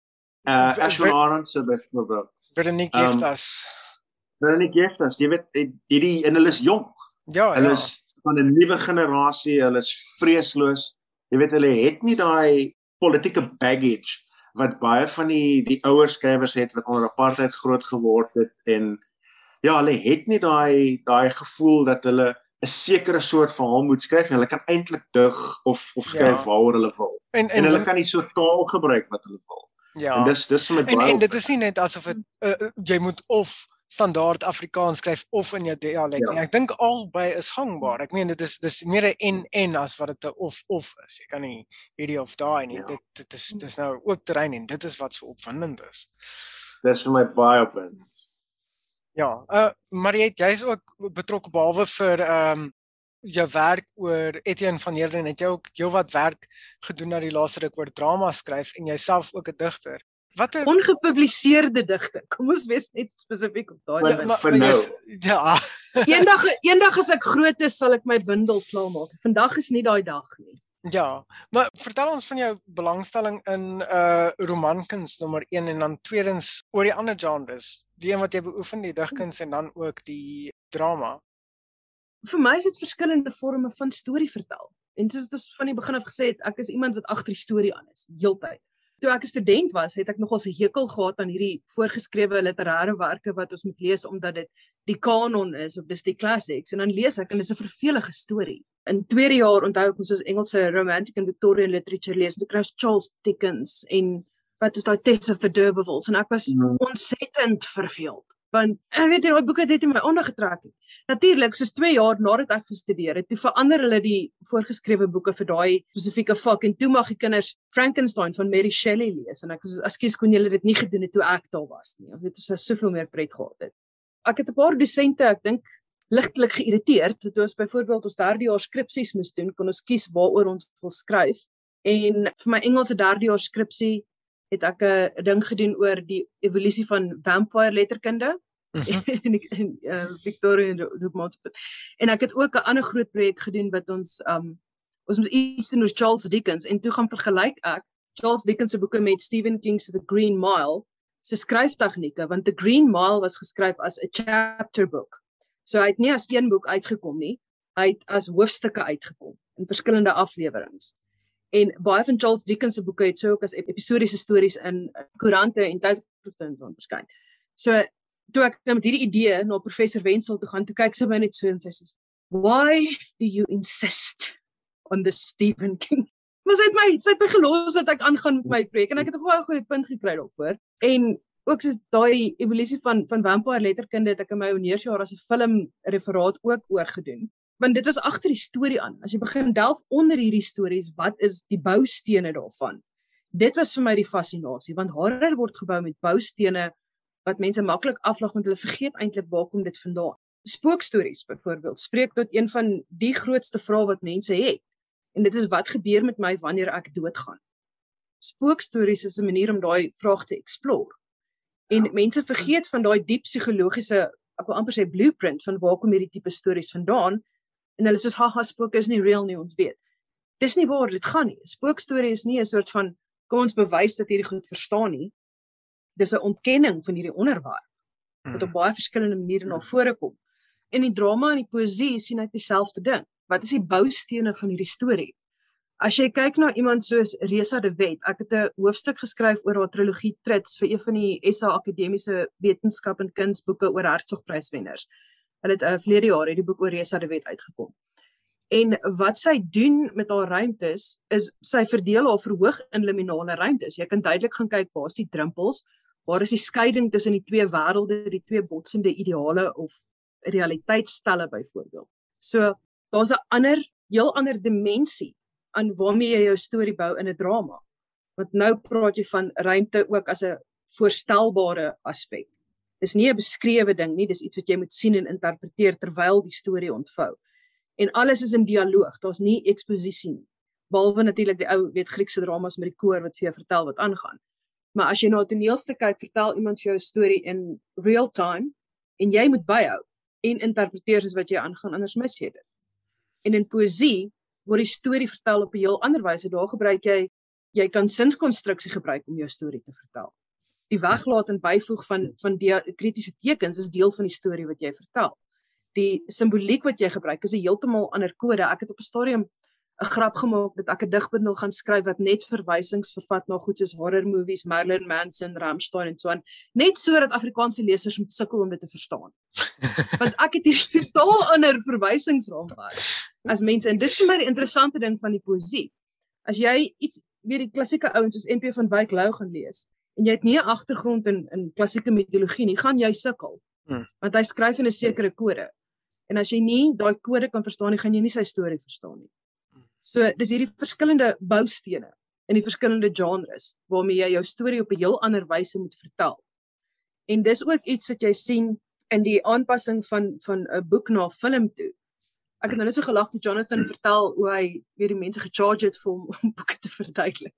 uh Ashwin ver- Arends se byvoorbeeld. Veronique Um, Jeftas. Veronique Jeftas, jy weet hierdie en hulle is jonk. Ja, Hulle ja. is van 'n nuwe generasie, hulle is vreesloos. Jy weet hulle het nie daai politieke baggage wat baie van die die ouer skrywers het wat onder apartheid groot geword het en ja, hulle het nie daai daai gevoel dat hulle 'n sekere soort verhaal moet skryf. Hulle kan eintlik dig of of skryf Ja. waaroor hulle wil. En En hulle en kan nie so taal gebruik wat hulle wil. Ja. En dis dis vir my en, baie en dit is nie net asof dit uh, uh, jy moet of standaard Afrikaans skryf of in jou dialek Ja. nie. Ek dink albei is gangbaar. Ek meen dit is dis meer 'n en en as wat dit 'n of of is. Jy kan nie hierdie of daai nie. Ja. Dit dit is dis nou oop terrein en dit is wat so opwindend is. dis vir my baie opwindend. Ja, uh Mariet, jy's ook betrokke behalwe vir ehm um, jou werk oor Etienne van Heerden het jy ook heelwat werk gedoen na die laaste ruk oor drama skryf en jouself ook 'n digter. Watter Ongepubliseerde digte. Kom ons wees net spesifiek op daai. Ding. maar- vir maar nou. Ja. Eendag eendag as ek groot is, sal ek my bundel klaarmaak. Vandag is nie daai dag nie. Ja, maar vertel ons van jou belangstelling in uh romankuns nommer 1 en dan tweedens oor die ander genres. Die een wat jy beoefen, die digkuns en dan ook die drama. Vir my is dit verskillende forme van storie vertel. En soos ons van die begin af gesê het, ek is iemand wat agter die storie aan is, heeltyd. Toe ek 'n student was, het ek nogal 'n hekel gehad aan hierdie voorgeskrewe literêre werke wat ons moet lees omdat dit die kanon is of dis die classics en dan lees ek en dit is 'n vervelige storie. In tweede jaar onthou ek ons Engelse romantic and Victorian literature lees, toe kry ons Charles Dickens en wat is daai Tessa of the D'Urbervilles en ek was Mhm. ontsettend verveeld. Want ek weet nie daai boeke het in my aandag getrek nie. Natuurlik, soos 2 jaar nadat ek gestudeer het, toe verander hulle die voorgeskrewe boeke vir daai spesifieke vak en toe mag die kinders Frankenstein van Mary Shelley lees en ek is ekskuus kon julle dit nie gedoen het toe ek daar was nie. Dit is so soveel meer pret gehad het. Ek het 'n paar dosente, ek dink ligtelik geïrriteerd toe ons byvoorbeeld ons derde jaar skripsies moes doen, kon ons kies waaroor ons wil skryf. En vir my Engelse derde jaar skripsie het ek 'n ding gedoen oor die evolusie van vampire letterkunde Mhm. en ek en uh, Victoria Roodmond. En ek het ook 'n ander groot projek gedoen wat ons um ons moes iets doen oor Charles Dickens en toe gaan vergelyk ek Charles Dickens se boeke met Stephen King se The Green Mile se skryftegnieke want The Green Mile was geskryf as 'n chapter book. So hy het nie as een boek uitgekom nie, hy het as hoofstukke uitgekom in verskillende afleweringe. En baie van Charles Dickens se boeke het so ook as episodiese stories in koerante en tydskrifte en so aan verskyn. So toe ek nou met hierdie idee na professor Wenzel toe gaan, toe kyk sy my net so en sy sê, "Why do you insist on the Stephen King?" Sy het my sy het my gelos dat ek aangaan met my projek en ek het 'n baie goeie punt gekry daarvoor. En ook so daai evolusie van van vampire letterkunde het ek in my honeursjaar as 'n film referaat ook oorgedoen. Want dit was agter die storie aan. As jy begin delf onder hierdie stories, wat is die boustene daarvan? Dit was vir my die fascinasie want horror word gebou met boustene wat mense maklik aflag want hulle vergeet eintlik waar kom dit vandaan. Spookstories byvoorbeeld spreek tot een van die grootste vrae wat mense het. En dit is wat gebeur met my wanneer ek doodgaan? Spookstories is 'n manier om daai vraag te explore. En ja. mense vergeet van daai diep psigologiese, ek wil amper sê blueprint van waar kom hierdie tipe stories vandaan? En hulle sê haha spooke is nie real nie, ons weet. Dis nie waar dit gaan nie. Spookstorie is nie 'n soort van kom ons bewys dat hierdie goed verstaan nie. Dis 'n ontkenning van hierdie onderwerp wat op baie verskillende maniere na vore kom. En die drama en die poësie sien uit dieselfde ding. Wat is die boustene van hierdie storie? As jy kyk na iemand soos Resa de Wet, ek het 'n hoofstuk geskryf oor haar trilogie Trits vir een van die SA Akademiese Wetenskap en Kunsboeke oor Hertzogpryswenners. Hulle het uh, verlede jaar hierdie boek oor Resa de Wet uitgekom. En wat sy doen met haar ruimtes is sy verdeel haar verhoog in liminale ruimtes. Jy kan duidelik gaan kyk waar is die drempels, waar is die skeiding tussen die twee wêrelde, die twee botsende ideale of realiteitstelle byvoorbeeld. So daar's 'n ander, heel ander dimensie aan waarmee jy jou storie bou in 'n drama. Want nou praat jy van ruimte ook as 'n voorstelbare aspek. Dis nie 'n beskrewe ding nie, dis iets wat jy moet sien en interpreteer terwyl die storie ontvou. En alles is in dialoog, daar's nie eksposisie nie. Behalwe natuurlik die ou weet Griekse dramas met die koor wat vir jou vertel wat aangaan. Maar as jy na 'n toneelstuk kyk, vertel iemand vir jou 'n storie in real time en jy moet byhou en interpreteer soos wat jy aangaan anders mis jy dit. En in poësie word die storie vertel op 'n heel ander wyse. Daar gebruik jy jy kan sinskonstruksie gebruik om jou storie te vertel. Die weglaat en byvoeg van van die kritiese tekens is deel van die storie wat jy vertel. Die simboliek wat jy gebruik is 'n heeltemal ander kode. Ek het op 'n stadium 'n grap gemaak dat ek 'n digbundel gaan skryf wat net verwysings vervat na goed soos horror movies, Marilyn Manson, Rammstein en so aan, net sodat Afrikaanse lesers moet sukkel om dit te verstaan. Want ek het hier totaal ander verwysingsraamwerk as mense en dis vir my die interessante ding van die poësie. As jy iets weer die klassieke ouens soos NP van Wyk Lou gaan lees en jy het nie 'n agtergrond in in klassieke mitologie nie, gaan jy sukkel. Hmm. Want hy skryf in 'n sekere kode. En as jy nie daai kode kan verstaan nie, gaan jy nie sy storie verstaan nie. So dis hierdie verskillende boustene in die verskillende genres waarmee jy jou storie op 'n heel ander wyse moet vertel. En dis ook iets wat jy sien in die aanpassing van van 'n boek na film toe. Ek het nou net so gelag toe Jonathan vertel hoe hy weer die mense gecharge het vir hom om boeke te verduidelik.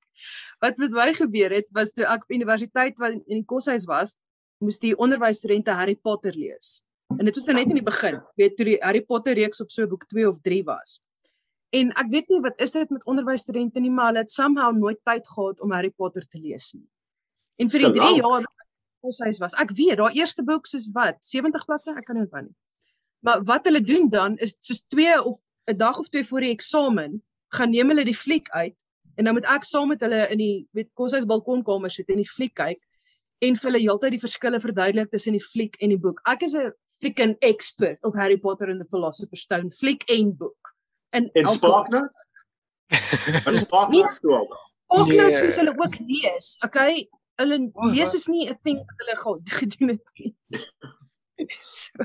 Wat met my gebeur het was toe ek op universiteit wat in die koshuis was, moes die onderwysstudente Harry Potter lees. En dit was nou net in die begin, weet toe die Harry Potter reeks op so boek 2 of 3 was. En ek weet nie wat is dit met onderwysstudente nie, maar hulle het somehow nooit tyd gehad om Harry Potter te lees nie. En vir die Te 3 lank. jaar koshuis was. Ek weet, daai eerste boek soos wat, 70 bladsye, ek kan nie onthou nie. Maar wat hulle doen dan is soos 2 of 'n dag of 2 voor die eksamen, gaan neem hulle die fliek uit en dan moet ek saam met hulle in die weet koshuis balkonkamer sit en die fliek kyk en vir hulle heeltyd die verskille verduidelik tussen die fliek en die boek. Ek is 'n freaking expert op Harry Potter and the Philosopher's Stone fliek en boek. En En Sparknotes? Wat Sparknotes toe al? Sparknotes Nee. moes hulle ook lees. Okay, hulle O, lees is nie 'n ding wat hulle ge- gedoen het nie. so,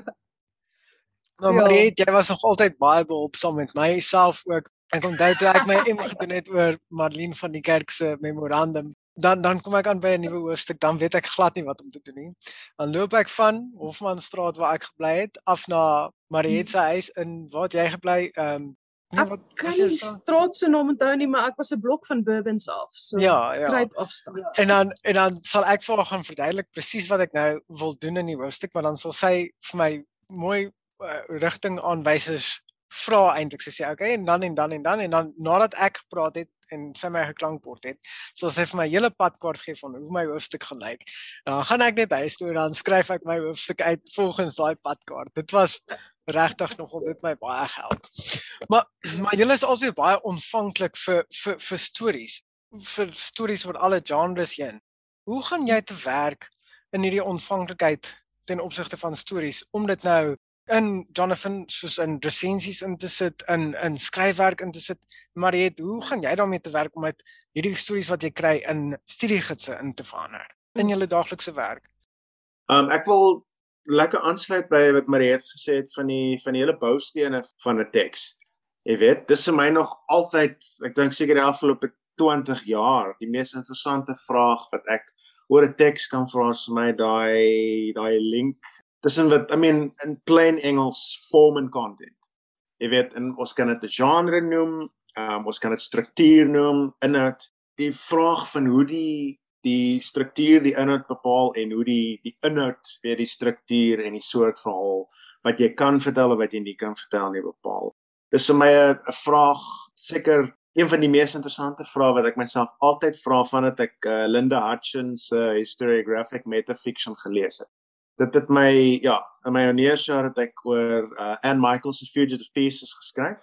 Nou Ja. maar jy, was nog altyd baie behulpsaam met myself ook. Ek onthou toe ek my M gedoen het oor Marlene van die Kerk se memorandum. Dan dan kom ek aan by 'n nuwe hoofstuk, dan weet ek glad nie wat om te doen nie. Dan loop ek van Hofmanstraat waar ek gebly het af na Mariette se huis in waar jy gebly? Ehm um, Ek kan nie straat se naam onthou nie, maar ek was 'n blok van Bourbons af. So Ja, ja. kruip afstand. En dan en dan sal ek vir haar gaan verduidelik presies wat ek nou wil doen in die hoofstuk, maar dan sal sy vir my mooi uh, rigting aanwysers vra eintlik sy sê okay en dan en dan en dan en dan nadat ek gepraat het en sy my geklankbord het, sal sy vir my hele padkaart gee van hoe my hoofstuk gaan lyk. Dan gaan ek net huis toe en dan skryf ek my hoofstuk uit volgens daai padkaart. Dit was regtig nogal dit my baie gehelp. Maar maar julle is altyd baie ontvanklik vir vir vir stories, vir stories oor alle genres heen. Hoe gaan jy te werk in hierdie ontvanklikheid ten opsigte van stories om dit nou in Jonathan soos in resensies in te sit, in in skryfwerk in te sit. Mariet, hoe gaan jy daarmee te werk om met hierdie stories wat jy kry in studiegidse in te verander in jou daaglikse werk? Um ek wil lekker aansluit by wat Mariet gesê het van die van die hele boustene van 'n teks. Jy weet, dis vir my nog altyd, ek dink seker die afgelope 20 jaar, die mees interessante vraag wat ek oor 'n teks kan vra is vir my daai daai link tussen wat I mean in plain Engels form and content. Jy weet, en ons kan dit 'n genre noem, um, ons kan dit struktuur noem, inhoud. Die vraag van hoe die die struktuur die inhoud bepaal en hoe die die inhoud weer die struktuur en die soort verhaal wat jy kan vertel of wat jy nie kan vertel nie bepaal. Dis vir my 'n vraag seker een van die mees interessante vrae wat ek myself altyd vra vandat ek uh, Linda Hutchins se uh, historiographic metafiction gelees het. Dit het my ja, in my honeursjaar het ek oor uh, Anne Michaels se Fugitive Pieces geskryf.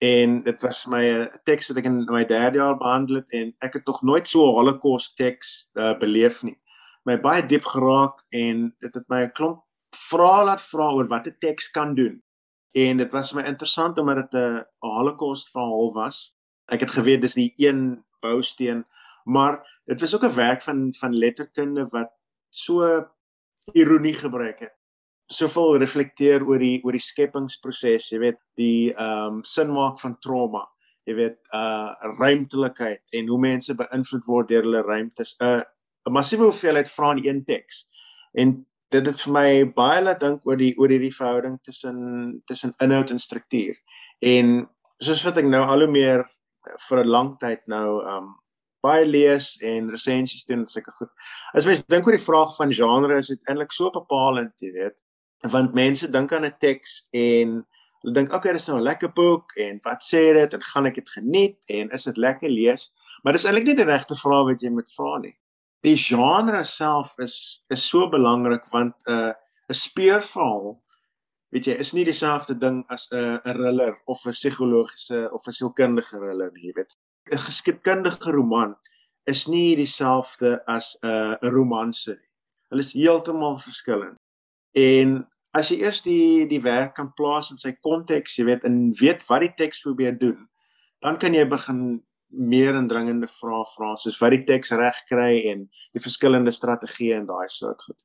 En dit was my 'n teks wat ek in my derde jaar behandel het en ek het nog nooit so 'n Holocaust teks uh, beleef nie. My baie diep geraak en dit het my 'n klomp vrae laat vra oor wat 'n teks kan doen. En dit was my interessant omdat dit 'n Holocaust verhaal was. Ek het geweet dis die een bousteen, maar dit was ook 'n werk van van letterkunde wat so ironie gebruik het soveel reflekteer oor die oor die skepingsproses, jy weet, die ehm um, sin maak van trauma, jy weet, uh ruimtelikheid en hoe mense beïnvloed word deur hulle ruimtes. 'n uh, 'n massiewe hoeveelheid vrae in een teks. En dit het vir my baie laat dink oor die oor hierdie verhouding tussen tussen inhoud en struktuur. En soos wat ek nou al hoe meer vir 'n lang tyd nou ehm um, baie lees en resensies doen en sulke goed. As mens dink oor die vraag van genre is dit eintlik so bepalend, jy weet want mense dink aan 'n teks en hulle dink okay dis nou 'n lekker boek en wat sê dit en gaan ek dit geniet en is dit lekker lees? Maar dis eintlik nie die regte vraag wat jy moet vra nie. Die genre self is is so belangrik want 'n uh, 'n speurverhaal weet jy is nie dieselfde ding as 'n uh, 'n thriller of 'n psigologiese of 'n sielkundige thriller jy weet 'n geskiedkundige roman is nie dieselfde as 'n uh, 'n romanse nie. Hulle is heeltemal verskillend. En as jy eers die die werk kan plaas in sy konteks, jy weet, en weet wat die teks probeer doen, dan kan jy begin meer indringende vrae vra soos wat die teks reg kry en die verskillende strategieë en daai soort goed.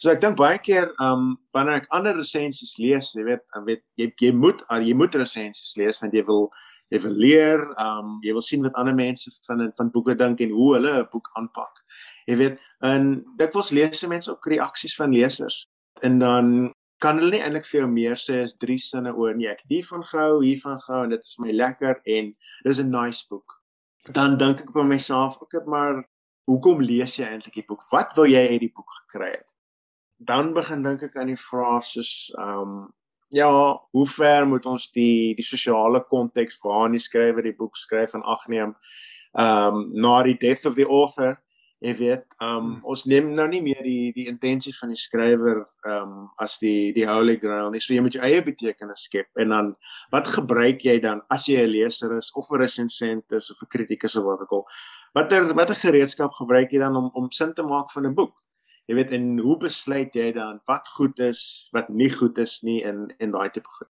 So ek dink baie keer um wanneer ek ander resensies lees, jy weet, ek weet jy jy moet ah, jy moet resensies lees want jy wil jy wil leer, um jy wil sien wat ander mense van van boeke dink en hoe hulle 'n boek aanpak. Jy weet, en dikwels lees mense ook reaksies van lesers en dan kan hulle nie eintlik vir jou meer sê as drie sinne oor nie. Ek het hiervan gehou, hiervan gehou en dit is my lekker en dis 'n nice boek. Dan dink ek by myself, ek het maar hoekom lees jy eintlik die boek? Wat wil jy uit die boek gekry het? Dan begin dink ek aan die vrae soos ehm um, ja, hoe ver moet ons die die sosiale konteks waarin die skrywer die boek skryf en agneem? Ehm um, na die death of the author jy weet, um ons neem nou nie meer die die intensie van die skrywer um as die die holy grail nie. So jy moet jou eie betekenis skep en dan wat gebruik jy dan as jy 'n leser is of 'n resensent is of 'n kritikus of wat ook al? Watter watter gereedskap gebruik jy dan om om sin te maak van 'n boek? Jy weet en hoe besluit jy dan wat goed is, wat nie goed is nie in in daai tipe goed?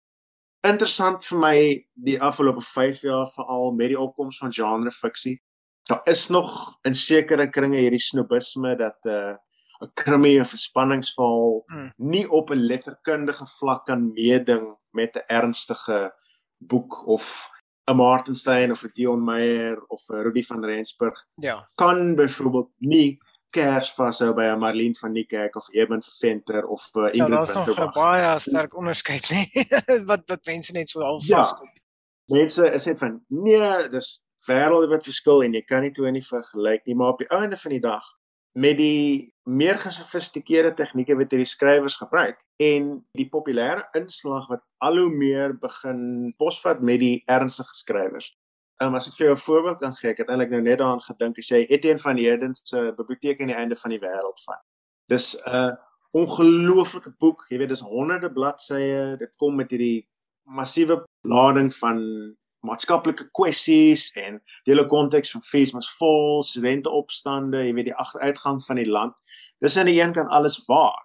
Interessant vir my die afgelope 5 jaar veral met die opkoms van genre fiksie daar is nog in sekere kringe hierdie snobisme dat 'n uh, 'n krimi of 'n spanningsverhaal hmm. nie op 'n letterkundige vlak kan meeding met 'n ernstige boek of 'n Martin Stein of 'n Dion Meyer of 'n Rudy van Rensburg. Ja. Kan byvoorbeeld nie kers vashou by 'n Marlene van Niekerk of Eben Venter of 'n uh, Ingrid Venter. Ja, daar's nog baie sterk onderskeid, nê? wat wat mense net so al vaskoop. Ja. Mense is net van nee, dis wêrelde wat verskil en jy kan nie twee nie vergelyk nie, maar op die einde van die dag met die meer gesofistikeerde tegnieke wat hierdie skrywers gebruik en die populêre inslag wat al hoe meer begin posvat met die ernstige skrywers. Um, as ek vir jou 'n voorbeeld kan gee, ek het eintlik nou net daaraan gedink as jy Etienne van Heerden se biblioteek aan die einde van die wêreld vat. Dis 'n ongelooflike boek, jy weet dis honderde bladsye, dit kom met hierdie massiewe lading van maatskaplike kwessies en die hele konteks van fees was vol, studenteopstande, jy weet die agteruitgang van die land. Dis aan die een kant alles waar.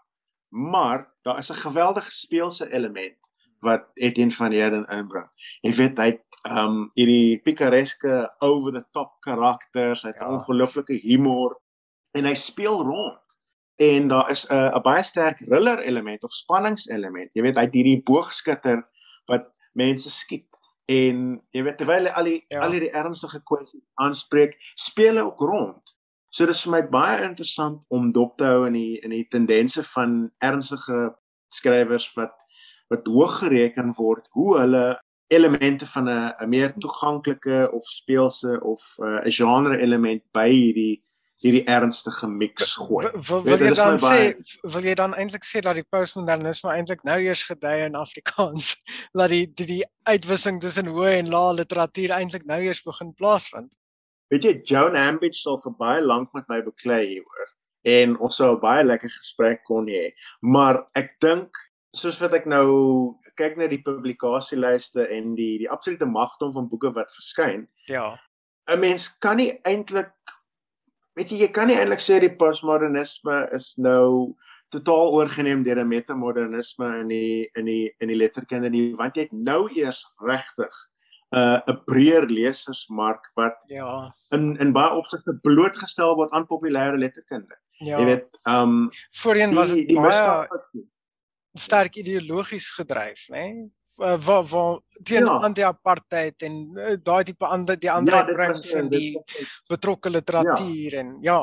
Maar daar is 'n geweldige speelse element wat Etienne van Heerden inbring. Jy weet hy het um hierdie pikareske over the top karakters, hy het ja. ongelooflike humor en hy speel rond. En daar is 'n 'n baie sterk thriller element of spanningselement. Jy weet hy het hierdie boogskutter wat mense skiet en jy weet terwyl hy al die ja. al hierdie ernstige kwessies aanspreek, speel hy ook rond. So dis vir my baie interessant om dop te hou in die in die tendense van ernstige skrywers wat wat hoog gereken word hoe hulle elemente van 'n 'n meer toeganklike of speelse of uh, 'n genre element by hierdie hierdie ernstige mix gooi. Wil, wil jy dan sê wil jy dan eintlik sê dat die postmodernisme eintlik nou eers gedei in Afrikaans dat die die, die uitwissing tussen hoë en lae literatuur eintlik nou eers begin plaasvind? Weet jy Joan Ambidge sal vir baie lank met my beklei hieroor en ons sou 'n baie lekker gesprek kon hê. Maar ek dink soos wat ek nou kyk na die publikasielyste en die die absolute magdom van boeke wat verskyn. Ja. 'n Mens kan nie eintlik weet jy jy kan nie eintlik sê die postmodernisme is nou totaal oorgeneem deur 'n metamodernisme in die in die in die letterkunde nie want jy het nou eers regtig 'n uh, 'n breër lesersmark wat ja in in baie opsigte blootgestel word aan populêre letterkunde. Ja. Jy weet, ehm um, voorheen was dit baie sterk ideologies gedryf, né? Nee? Uh, waar waar teen ja. anti-apartheid en uh, daai tipe ander die ander ja, brengs in die betrokke literatuur ja. en ja.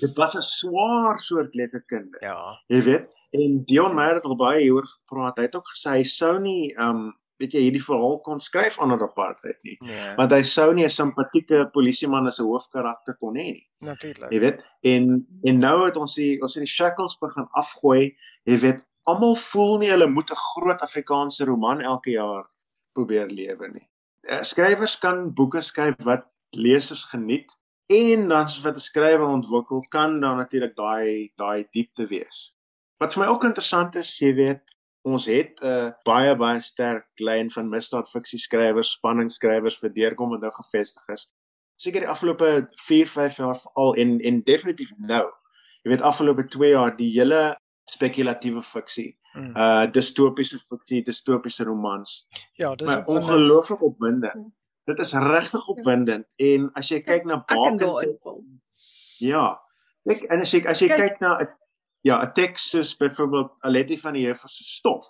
Dit was 'n swaar soort letterkunde. Ja. Jy weet en Dion Meyer het al baie hieroor gepraat. Hy het ook gesê hy sou nie um weet jy hierdie verhaal kon skryf onder apartheid nie. Ja. want hy sou nie 'n simpatieke polisieman as 'n hoofkarakter kon hê nie. Natuurlik. Jy weet en en nou het ons die ons het die shackles begin afgooi. Jy weet almal voel nie hulle moet 'n groot Afrikaanse roman elke jaar probeer lewe nie. Eh, skrywers kan boeke skryf wat lesers geniet en dan soos wat 'n skrywer ontwikkel kan dan natuurlik daai daai diepte wees. Wat vir my ook interessant is, jy weet, ons het 'n uh, baie baie sterk lyn van misdaadfiksie skrywers, spanningsskrywers vir deurkom wat nou gevestig is. Seker die afgelope 4, 5 jaar veral en en definitief nou. Jy weet afgelope 2 jaar die hele spekulatiewe fiksie. Mm. Uh distopiese fiksie, distopiese romans. Ja, dis ongelooflik opwindend. dit is regtig opwindend en as jy kyk na Baken. Ja. Ek en as jy as jy Kyk- kyk na 'n ja, 'n teks soos byvoorbeeld Aletti van die Heer se stof.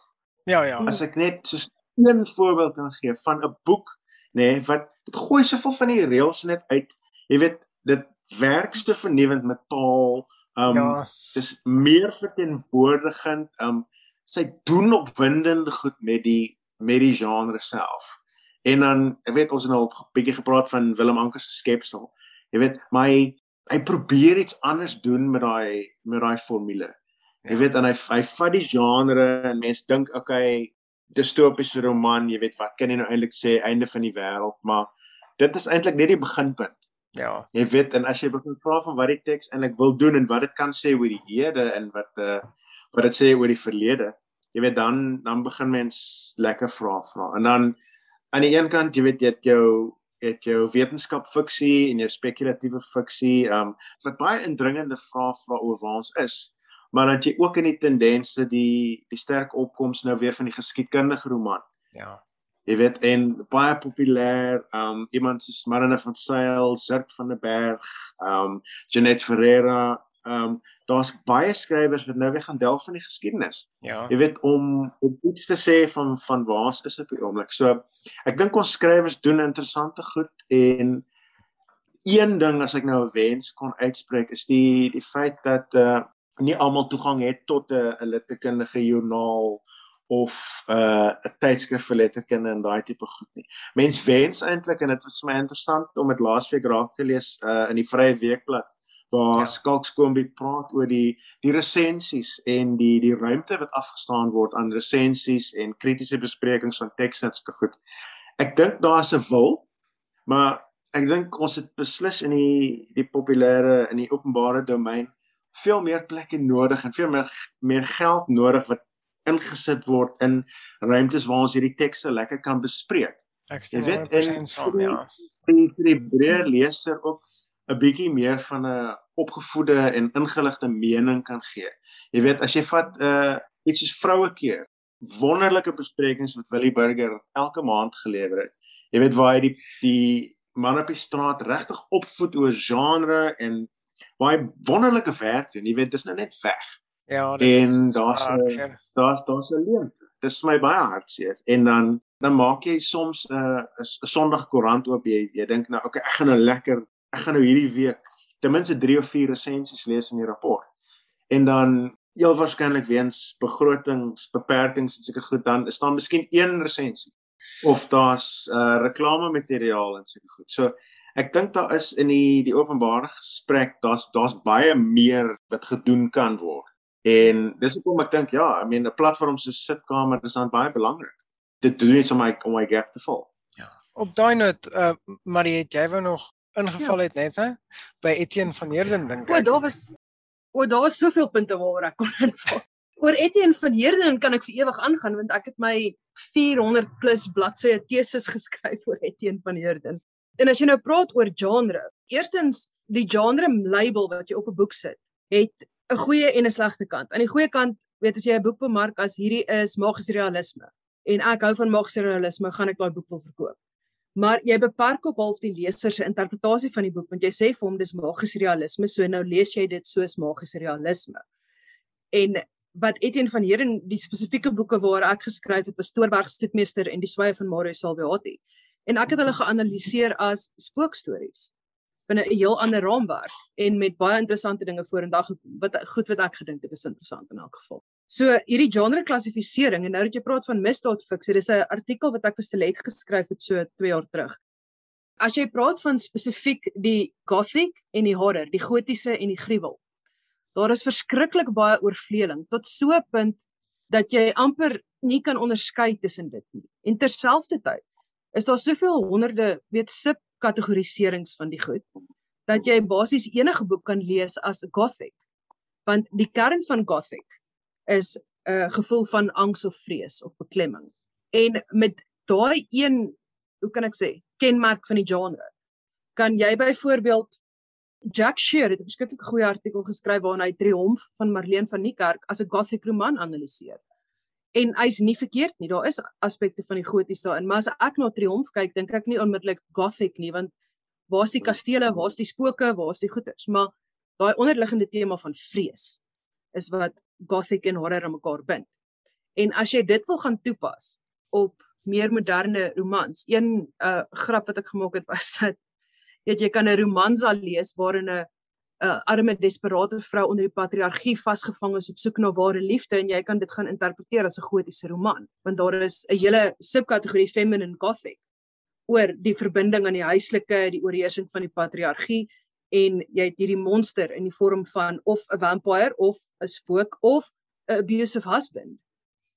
Ja, ja. As ek net so 'n voorbeeld kan gee van 'n boek, nê, nee, wat dit gooi soveel van die reëls net uit. Jy weet, dit werk so vernuwend met taal. Um Ja. dis meer verteenwoordigend. Um sy doen opwindende goed met die met die genre self. En dan, ek weet ons het nou 'n bietjie gepraat van Willem Anker se skepsel. Jy weet, maar hy, hy probeer iets anders doen met daai met daai formule. Jy Ja. weet en hy hy vat die genre en mense dink okay, distopiese roman, jy weet wat kan jy nou eintlik sê einde van die wêreld, maar dit is eintlik net die beginpunt. Ja. Jy weet en as jy begin vra van wat die teks eintlik wil doen en wat dit kan sê oor die hede en wat uh wat dit sê oor die verlede, jy weet dan dan begin mens lekker vra vra. En dan aan die een kant, jy weet jy het jou het jou wetenskap fiksie en jou spekulatiewe fiksie, um wat baie indringende vrae vra oor waar ons is. Maar dan jy ook in die tendense die die sterk opkoms nou weer van die geskiedkundige roman. Ja. Jy weet en baie populêr, um iemand soos Marina van Sail, Zirk van der Berg, um Janet Ferreira, um daar's baie skrywers wat nou weer gaan delf van die geskiedenis. Ja. Jy weet om om iets te sê van van waar is op die oomblik. So ek dink ons skrywers doen interessante goed en een ding as ek nou 'n wens kon uitspreek is die die feit dat uh nie almal toegang het tot 'n 'n letterkundige joernaal of 'n uh, 'n tydskrif vir letterkunde en daai tipe goed nie. Mens wens eintlik en dit was my interessant om dit laasweek raak te lees uh in die Vrye Weekblad waar Ja. Skalk Skoombe praat oor die die resensies en die die ruimte wat afgestaan word aan resensies en kritiese besprekings van tekste en sulke goed. Ek dink daar's 'n wil, maar ek dink ons het beslis in die die populêre in die openbare domein veel meer plekke nodig en veel meer meer geld nodig wat ingesit word in ruimtes waar ons hierdie tekste lekker kan bespreek. Ek stem weet, 100% en saam, ja. vir die, breër leser ook 'n bietjie meer van 'n opgevoede en ingeligte mening kan gee. Jy weet, as jy vat 'n uh, iets soos vrouekeer, wonderlike besprekings wat Willie Burger elke maand gelewer het. Jy weet waar hy die die man op die straat regtig opvoed oor genre en hy wonderlike werk doen. Jy weet, dis nou net weg. Ja, En daar's 'n-. Daar's daar's 'n leemte. Dis vir my baie hartseer. En dan dan maak jy soms 'n uh, 'n Sondag koerant oop. Jy jy dink nou, okay, ek gaan nou lekker, ek gaan nou hierdie week ten minste 3 of 4 resensies lees in die rapport. En dan heel waarskynlik weens begrotingsbeperkings en sulke goed dan is daar miskien een resensie of daar's uh reklamemateriaal en sulke goed. So ek dink daar is in die die openbare gesprek, daar's daar's baie meer wat gedoen kan word. En dis hoekom ek dink ja, I mean 'n platform so sitkamer is dan baie belangrik. Dit doen iets om my om my gap te vul. Op daai noot, uh Marie, het jy wou nog ingeval het net hè by Etienne van Heerden dink O, ek. daar was o, daar was soveel punte waaroor ek kon inval. Oor Etienne van Heerden kan ek vir ewig aangaan want ek het my 400 plus bladsye teses geskryf oor Etienne van Heerden. En as jy nou praat oor genre, eerstens die genre label wat jy op 'n boek sit, het 'n goeie en 'n slegte kant. Aan die goeie kant, weet as jy 'n boek bemark as hierdie is magiese realisme en ek hou van magiese realisme, gaan ek daai boek wil verkoop. Maar jy beperk ook half die leser se interpretasie van die boek want jy sê vir hom dis magiese realisme, so nou lees jy dit soos magiese realisme. En wat Etienne van Heerden die spesifieke boeke waar ek geskryf het was Stoorberg Stoetmeester en Die Swye van Mario Salviati. En ek het hulle geanaliseer as spookstories binne 'n heel ander raamwerk en met baie interessante dinge vorendag wat goed wat ek gedink het is interessant in elk geval. So hierdie genre klassifisering en nou dat jy praat van misdaadfiksie, dis 'n artikel wat ek vir Stelet geskryf het so 2 jaar terug. As jy praat van spesifiek die gothic en die horror, die gotiese en die gruwel. Daar is verskriklik baie oorvleeling tot so 'n punt dat jy amper nie kan onderskei tussen dit nie. En terselfdertyd is daar soveel honderde weet subkategoriserings van die goed dat jy basies enige boek kan lees as gothic. Want die kern van gothic is 'n uh, gevoel van angs of vrees of beklemming. En met daai een, hoe kan ek sê, kenmerk van die genre, kan jy byvoorbeeld Jack Shear het 'n verskriklik goeie artikel geskryf waarin hy Triomf van Marlene van Niekerk as 'n gothic roman analiseer. En hy's nie verkeerd nie. Daar is aspekte van die goties daarin, maar as ek na Triomf kyk, dink ek nie onmiddellik gothic nie, want waar's die kastele, waar's die spooke, waar's die goeters, maar daai onderliggende tema van vrees is wat gothic en horror aan mekaar bind. En as jy dit wil gaan toepas op meer moderne romans, een uh grap wat ek gemaak het was dat weet jy kan 'n romansa lees waarin 'n 'n arme desperate vrou onder die patriargie vasgevang is op soek na ware liefde en jy kan dit gaan interpreteer as 'n gotiese roman want daar is 'n hele subkategorie feminine gothic oor die verbinding aan die huislike, die oorheersing van die patriargie en jy het hierdie monster in die vorm van of 'n vampire of 'n spook of 'n abusive husband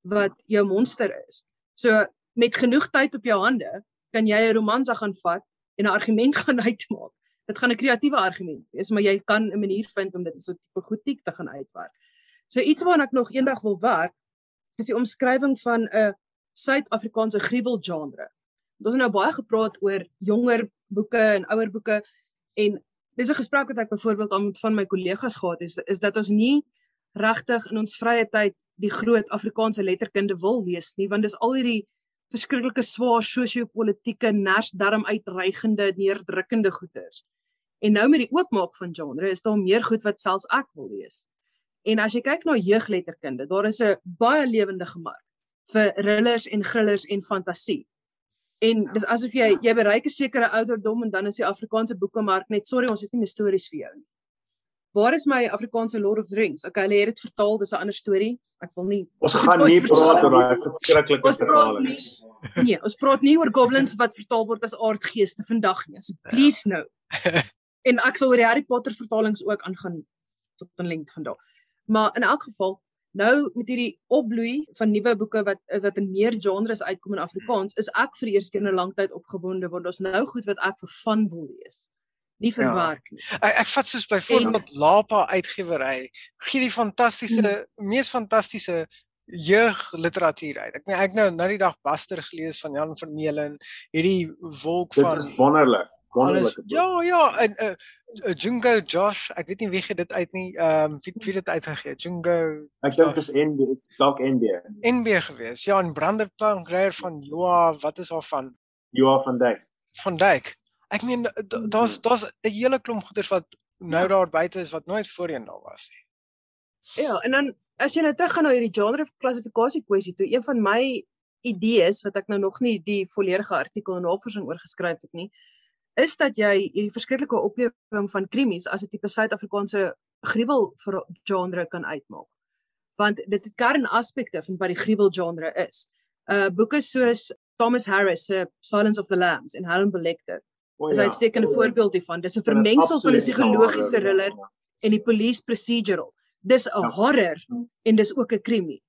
wat jou monster is. So met genoeg tyd op jou hande kan jy 'n romansa gaan vat en 'n argument gaan uitmaak. Dit gaan 'n kreatiewe argument wees, maar jy kan 'n manier vind om dit so tipe goetiek te gaan uitwerk. So iets waarna ek nog eendag wil werk is die omskrywing van 'n Suid-Afrikaanse gruwel genre. Ons het nou baie gepraat oor jonger boeke en ouer boeke en dis 'n gesprek wat ek byvoorbeeld aan met van my kollegas gehad het is, is dat ons nie regtig in ons vrye tyd die groot Afrikaanse letterkunde wil lees nie want dis al hierdie verskriklike swaar sosio-politieke nersdarm uitreigende neerdrukkende goeters. En nou met die oopmaak van genre is daar meer goed wat selfs ek wil lees. En as jy kyk na jeugletterkunde, daar is 'n baie lewendige mark vir thrillers en thrillers en fantasie. En dis asof jy jy bereik 'n sekere ouderdom en dan is die Afrikaanse boekemark net sorry ons het nie meer stories vir jou nie. Waar is my Afrikaanse Lord of the Rings? Okay, hulle het dit vertaal, dis 'n ander storie. Ek wil nie Ons gaan nie praat oor daai verskriklike vertaling nie. Nee, ons praat nie oor goblins wat vertaal word as aardgeeste vandag nie. Asseblief nou. En ek sal oor die Harry Potter vertalings ook aangaan tot 'n lengte vandag. Maar in elk geval, nou met hierdie opbloei van nuwe boeke wat wat in meer genres uitkom in Afrikaans, is ek vir eers keer in 'n lang tyd opgewonde want ons nou goed wat ek vir van wil lees. Nie vir Ja. nie. Ek, ek vat soos byvoorbeeld Lapa uitgewery gee die fantastiese mees fantastiese jeugliteratuur uit. Ek meen ek nou nou die dag Buster gelees van Jan Vermeulen, hierdie wolk Dit van is wonderlik. Alles. Ja, ja, en 'n uh, uh, Jungo Josh, ek weet nie wie dit uit nie. Ehm um, wie wie dit uitgegee? Jungo Ek dink dit is NB, dalk NB. NB gewees. Ja, en Branderplank Reyer van Joa, wat is haar van Joa van Dijk. van Dijk. Ek meen Mhm. daar's daar's 'n hele klomp goeders wat nou daar buite is wat nooit voorheen daar was nie. Ja, en dan as jy nou teruggaan na hierdie genre klassifikasie kwessie toe, een van my idees wat ek nou nog nie die volledige artikel en navorsing oor geskryf het nie, is dat jy hierdie verskriklike oplewing van krimies as 'n tipe Suid-Afrikaanse gruwel genre kan uitmaak. Want dit het kernaspekte van wat die gruwel genre is. Uh boeke soos Thomas Harris se Silence of the Lambs en Helen Belecter O is 'n uitstekende voorbeeld hiervan. Dis 'n vermengsel van 'n psigologiese thriller en die police procedural. Dis 'n Ja. horror en dis ook 'n krimi.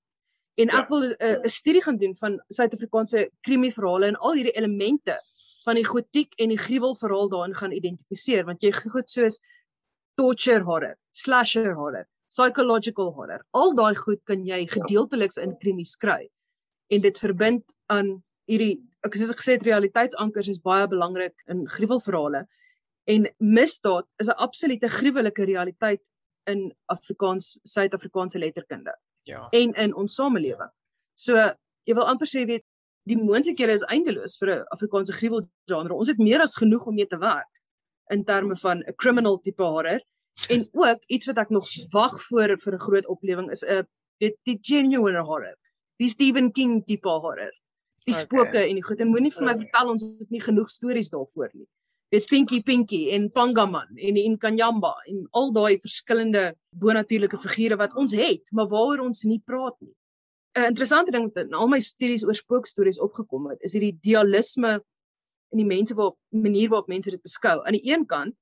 En Ja. ek wil 'n 'n studie gaan doen van Suid-Afrikaanse krimi verhale en al hierdie elemente van die gotiek en die gruwelverhaal daarin gaan identifiseer want jy goed soos torture horror, slasher horror, psychological horror. Al daai goed kan jy gedeelteliks in krimi skryf en dit verbind aan hierdie ek soos ek gesê het realiteitsankers is baie belangrik in gruwelverhale en misdaad is 'n absolute gruwelike realiteit in Afrikaans Suid-Afrikaanse letterkunde Ja. en in ons samelewing. So jy wil amper sê weet die moontlikhede is eindeloos vir 'n Afrikaanse gruwelgenre. Ons het meer as genoeg om mee te werk in terme van 'n criminal tipe horror en ook iets wat ek nog wag voor vir 'n groot oplewing is 'n weet die genuine horror. Die Stephen King tipe horror. Die Okay. spooke en die goed en moenie vir my vertel ons het nie genoeg stories daarvoor nie. Weet Pinky Pinky en Pangaman en die Inkanyamba en al daai verskillende bonatuurlike figure wat ons het, maar waaroor ons nie praat nie. 'n Interessante ding in al my studies oor spookstories opgekom het, is hierdie dialisme in die mense waarop manier waarop mense dit beskou. Aan die een kant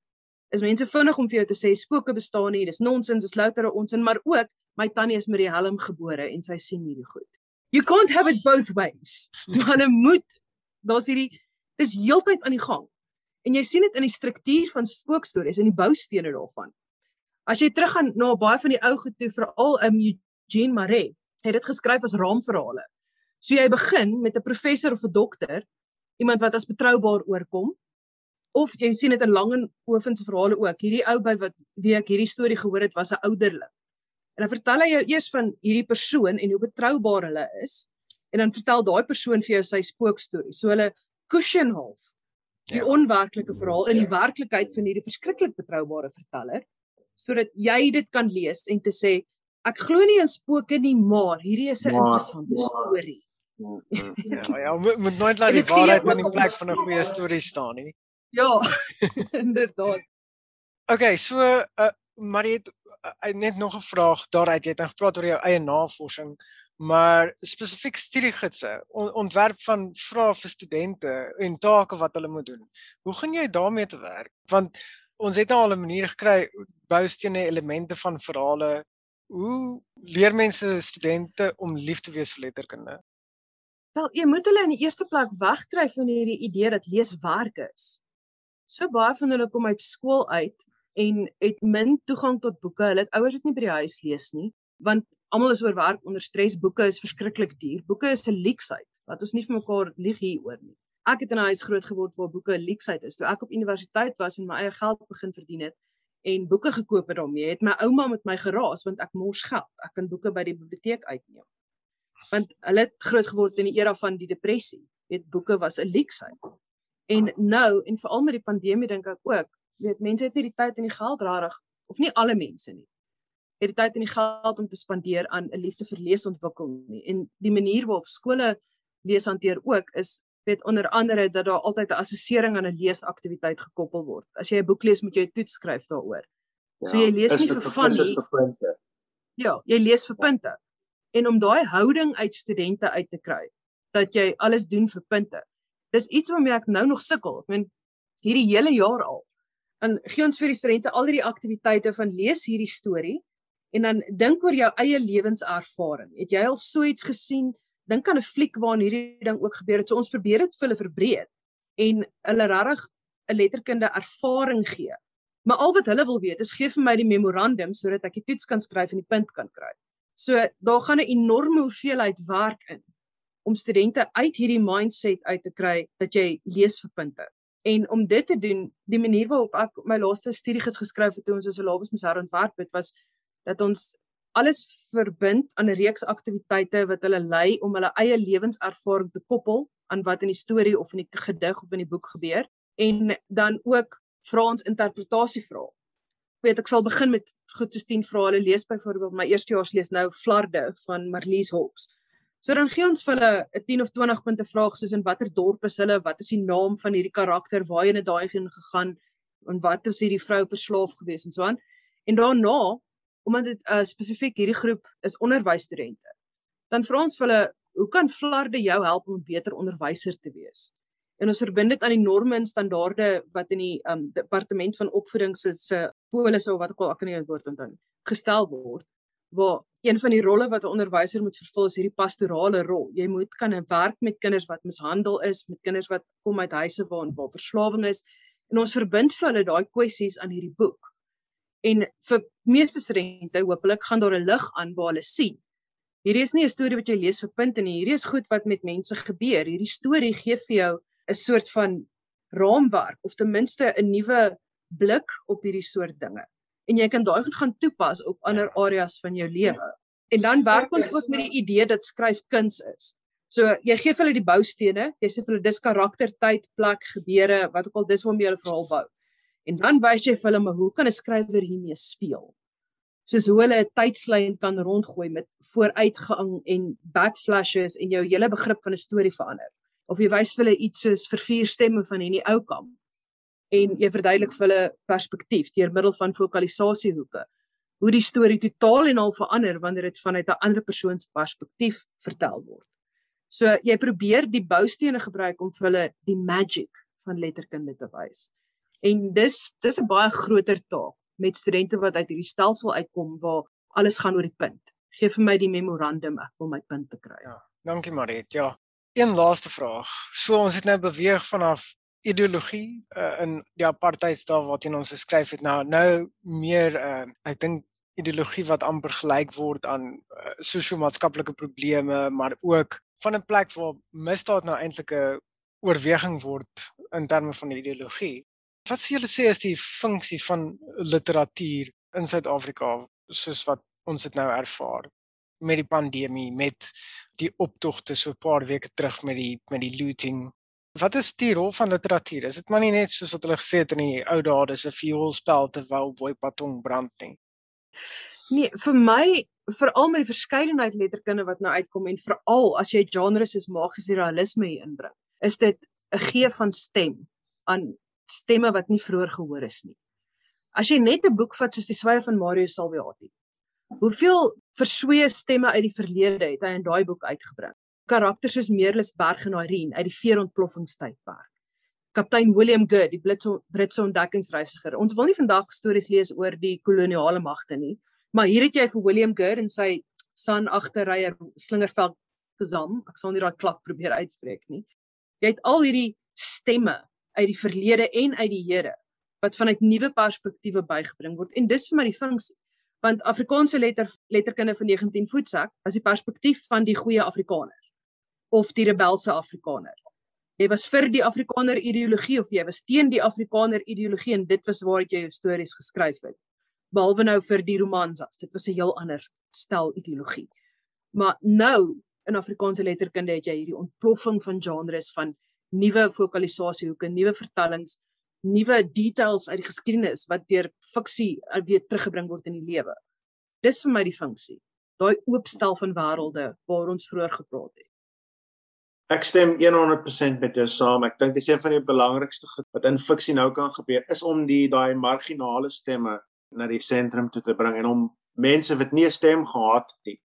is mense vinnig om vir jou te sê spooke bestaan nie, dis nonsens, dis louter onsin, maar ook my tannie is met die helm gebore en sy sien hierdie goed. You can't have it both ways. Hulle moet daar's hierdie dis heeltyd aan die gang. En jy sien dit in die struktuur van spookstories en die boustene daarvan. As jy teruggaan na baie van die ou goed toe, veral um, Eugene Marais, het dit geskryf as raamverhale. So jy begin met 'n professor of 'n dokter, iemand wat as betroubaar oorkom, of jy sien dit in Langehoven se verhale ook. Hierdie ou by wat wie ek hierdie storie gehoor het, was 'n ouderling. En dan vertel hy jou eers van hierdie persoon en hoe betroubaar hulle is en dan vertel daai persoon vir jou sy spookstorie. So hulle cushion half die Ja. onwerklike verhaal in die werklikheid van hierdie verskriklik betroubare verteller sodat jy dit kan lees en te sê ek glo nie in spooke nie, maar hierdie is 'n interessante maar- storie. Ja, ja, moet, moet nooit laat die waarheid in die plek van 'n goeie storie staan nie. Ja, inderdaad. Okay, so uh, maar jy het uh, net nog 'n vraag daaruit. Jy het nou gepraat oor jou eie navorsing, maar spesifiek studiegidse, on, ontwerp van vrae vir studente en take wat hulle moet doen. Hoe gaan jy daarmee te werk? Want ons het nou al 'n manier gekry boustene elemente van verhale. Hoe leer mense studente om lief te wees vir letterkunde? Wel, jy moet hulle in die eerste plek wegkry van hierdie idee dat lees werk is. So baie van hulle kom uit skool uit en het min toegang tot boeke. Hulle het ouers wat nie by die huis lees nie, want almal is oorwerk onder stres. Boeke is verskriklik duur. Boeke is 'n leksheid. Wat ons nie vir mekaar lieg hieroor nie. Ek het in 'n huis groot geword waar boeke 'n leksheid is. Toe ek op universiteit was en my eie geld begin verdien het en boeke gekoop het daarmee, het my ouma met my geraas want ek mors geld. Ek kan boeke by die biblioteek uitneem want hulle het groot geword in die era van die depressie. Weet boeke was 'n leksheid. En nou en veral met die pandemie dink ek ook, weet mense het nie die tyd en die geld rarig of nie alle mense nie. Het die tyd en die geld om te spandeer aan 'n liefde vir lees ontwikkel nie. En die manier waarop skole lees hanteer ook is weet onder andere dat daar altyd 'n assessering aan 'n leesaktiwiteit gekoppel word. As jy 'n boek lees, moet jy 'n toets skryf daaroor. So jy lees Ja, nie vir dit nie. Ja, jy lees vir punte. En om daai houding uit studente uit te kry dat jy alles doen vir punte. Dis iets waarmee ek nou nog sukkel. Ek meen hierdie hele jaar al. Dan gee ons vir die studente al hierdie aktiwiteite van lees hierdie storie en dan dink oor jou eie lewenservaring. Het jy al so iets gesien? Dink aan 'n fliek waarin hierdie ding ook gebeur het. So ons probeer dit vir hulle verbreed en hulle regtig 'n letterkunde ervaring gee. Maar al wat hulle wil weet is gee vir my die memorandum sodat ek die toets kan skryf en die punt kan kry. So daar gaan 'n enorme hoeveelheid werk in om studente uit hierdie mindset uit te kry dat jy lees vir punte. En om dit te doen, die manier waarop ek my laaste studiegids geskryf het toe ons as 'n labes moes herontwerp het was dat ons alles verbind aan 'n reeks aktiwiteite wat hulle lei om hulle eie lewenservaring te koppel aan wat in die storie of in die gedig of in die boek gebeur en dan ook vra ons interpretasie vra. Weet ek sal begin met goed soos 10 vrae. Hulle lees byvoorbeeld my eerstejaars lees nou Flarde van Marlies Hobbs. So dan gee ons vir hulle 'n 10 of 20 punte vraag soos in watter dorp is hulle, wat is die naam van hierdie karakter, waarheen het daai gegaan en wat is hierdie vrou verslaaf gewees en so aan. En daarna, omdat dit uh, spesifiek hierdie groep is onderwysstudente, dan vra ons vir hulle, hoe kan Flarde jou help om 'n beter onderwyser te wees? En ons verbind dit aan die norme en standaarde wat in die um, departement van opvoeding se se polisse of wat ook al ek kan nie woord onthou gestel word waar een van die rolle wat 'n onderwyser moet vervul is hierdie pastorale rol. Jy moet kan werk met kinders wat mishandel is, met kinders wat kom uit huise waar waar verslawing is en ons verbind vir hulle daai kwessies aan hierdie boek. En vir meeste studente hopelik gaan daar 'n lig aan waar hulle sien. Hierdie is nie 'n storie wat jy lees vir punte nie. Hierdie is goed wat met mense gebeur. Hierdie storie gee vir jou 'n soort van raamwerk of ten minste 'n nuwe blik op hierdie soort dinge. En jy kan daai goed gaan toepas op ander areas van jou lewe. En dan werk ons ook met die idee dat skryf kuns is. So jy gee vir hulle die boustene, jy sê vir hulle dis karakter, tyd, plek, gebeure, wat ook al dis waarmee hulle verhaal bou. En dan wys jy vir hulle maar hoe kan 'n skrywer hiermee speel? Soos hoe hulle 'n tydslyn kan rondgooi met vooruitgang en backflashes en jou hele begrip van 'n storie verander. Of jy wys vir hulle iets soos vir vier stemme van hierdie ou kamp en jy verduidelik vir hulle perspektief deur middel van fokalisasiehoeke hoe die storie totaal en al verander wanneer dit vanuit 'n ander persoon se perspektief vertel word. So jy probeer die boustene gebruik om vir hulle die magic van letterkunde te wys. En dis dis 'n baie groter taak met studente wat uit hierdie stelsel uitkom waar alles gaan oor die punt. Geef vir my die memorandum, ek wil my punte kry. Ja, dankie Mariet. Ja. Een laaste vraag. So ons het nou beweeg vanaf ideologie uh, in die apartheidsdae wat in ons geskryf het nou nou meer uh, ek dink ideologie wat amper gelyk word aan uh, sosio-maatskaplike probleme maar ook van 'n plek waar misdaad nou eintlik 'n oorweging word in terme van ideologie. Wat sê julle sê is die funksie van literatuur in Suid-Afrika soos wat ons dit nou ervaar met die pandemie met die optogte so 'n paar weke terug met die met die looting? Wat is die rol van literatuur? Is dit maar nie net soos wat hulle gesê het in die ou dae dis 'n vioolspel terwyl boy patong brand nie? Nee vir my veral met die verskeidenheid letterkunde wat nou uitkom en veral as jy genres soos magiese realisme hier inbring is dit 'n gee van stem aan stemme wat nie vroeër gehoor is nie As jy net 'n boek vat soos die Swye van Mario Salviati. Hoeveel versweë stemme uit die verlede het hy in daai boek uitgebring? Karakters soos Meerlis Berg en Irene uit die veerontploffingstydperk. Kaptein William Good, die Britse Britse ontdekkingsreisiger. Ons wil nie vandag stories lees oor die koloniale magte nie, maar hier het jy vir William Good en sy son agterryer Slingerveld gesam. Ek sal nie daai klap probeer uitspreek nie. Jy het al hierdie stemme uit die verlede en uit die hede wat vanuit nuwe perspektiewe bygebring word en dis vir my die funksie want Afrikaanse letter letterkunde van 19 voetsak as die perspektief van die goeie Afrikaner of die rebelse Afrikaner. Jy was vir die Afrikaner ideologie of jy was teen die Afrikaner ideologie en dit was waar jy jou stories geskryf het. Behalwe nou vir die romansas, dit was 'n heel ander stel ideologie. Maar nou in Afrikaanse letterkunde het jy hierdie ontploffing van genres van nuwe fokalisasiehoeke, nuwe vertellings nuwe details uit die geskiedenis wat deur fiksie weer teruggebring word in die lewe. Dis vir my die funksie. Daai oopstel van wêrelde waar ons vroeër gepraat het. Ek stem 100% met jou saam. Ek dink dis een van die belangrikste goed wat in fiksie nou kan gebeur is om die daai marginale stemme na die sentrum toe te bring en om mense wat nie 'n stem gehad het nie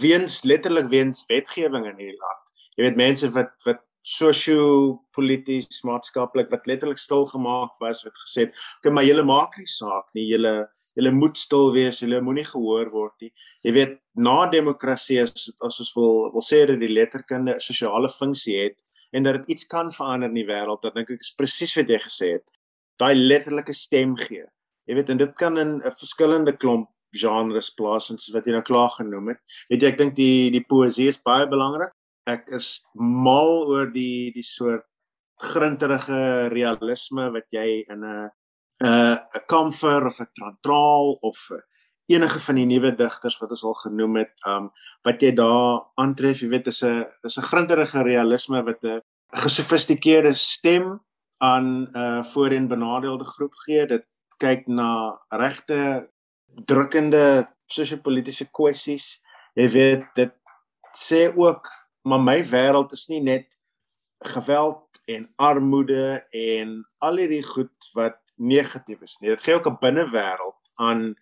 weens letterlik weens wetgewing in hierdie land. Jy weet mense wat wat sosio-polities, maatskaplik wat letterlik stil gemaak was wat gesê het, "Oké, maar julle maak nie saak nie. Julle julle moet stil wees. Julle moenie gehoor word nie." Jy weet, na demokrasie as as ons wil wil sê dat die letterkunde 'n sosiale funksie het en dat dit iets kan verander in die wêreld, dan dink ek is presies wat jy gesê het. Daai letterlike stem gee. Jy weet, en dit kan in 'n verskillende klomp genres plaas soos wat jy nou klaar genoem het. Weet jy, ek dink die die poësie is baie belangrik ek is mal oor die die soort grinterige realisme wat jy in 'n 'n 'n kamfer of 'n trantraal of enige van die nuwe digters wat ons al genoem het, um wat jy daar aantref, jy weet, is 'n is 'n grinterige realisme wat 'n gesofistikeerde stem aan 'n uh, voorheen benadeelde groep gee. Dit kyk na regte drukkende sosio-politiese kwessies. Jy weet, dit sê ook maar my wêreld is nie net geweld en armoede en al hierdie goed wat negatief is nie. Dit gee ook 'n binnewêreld aan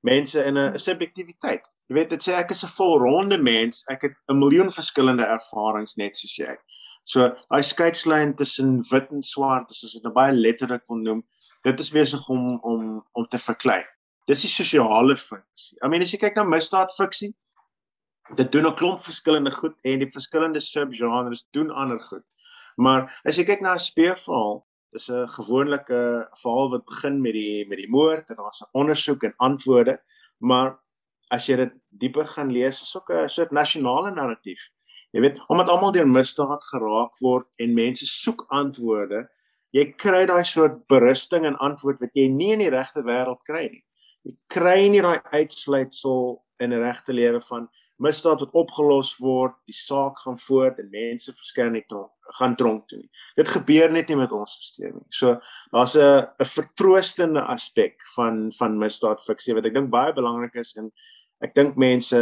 mense in 'n subjektiwiteit. Jy weet, dit sê ek is 'n volronde mens. Ek het 'n miljoen verskillende ervarings net soos jy. So, daai skeidslyn tussen wit en swart, as dit nou baie letterlik wil noem, dit is besig om om om te verklei. Dis die sosiale funksie. I mean, as jy kyk na misdaadfiksie, dit doen 'n klomp verskillende goed en die verskillende subgenres doen ander goed. Maar as jy kyk na 'n speurverhaal, dis 'n gewoonlike verhaal wat begin met die met die moord en daar's 'n ondersoek en antwoorde, maar as jy dit dieper gaan lees, is ook 'n soort nasionale narratief. Jy weet, omdat almal deur misdaad geraak word en mense soek antwoorde, jy kry daai soort berusting en antwoord wat jy nie in die regte wêreld kry nie. Jy kry nie daai uitsluitsel in 'n regte lewe van misdaad wat opgelos word, die saak gaan voort en mense verskyn nie tronk gaan tronk toe nie. Dit gebeur net nie met ons stelsel nie. So daar's 'n 'n vertroostende aspek van van misdaadfiksie wat ek dink baie belangrik is en ek dink mense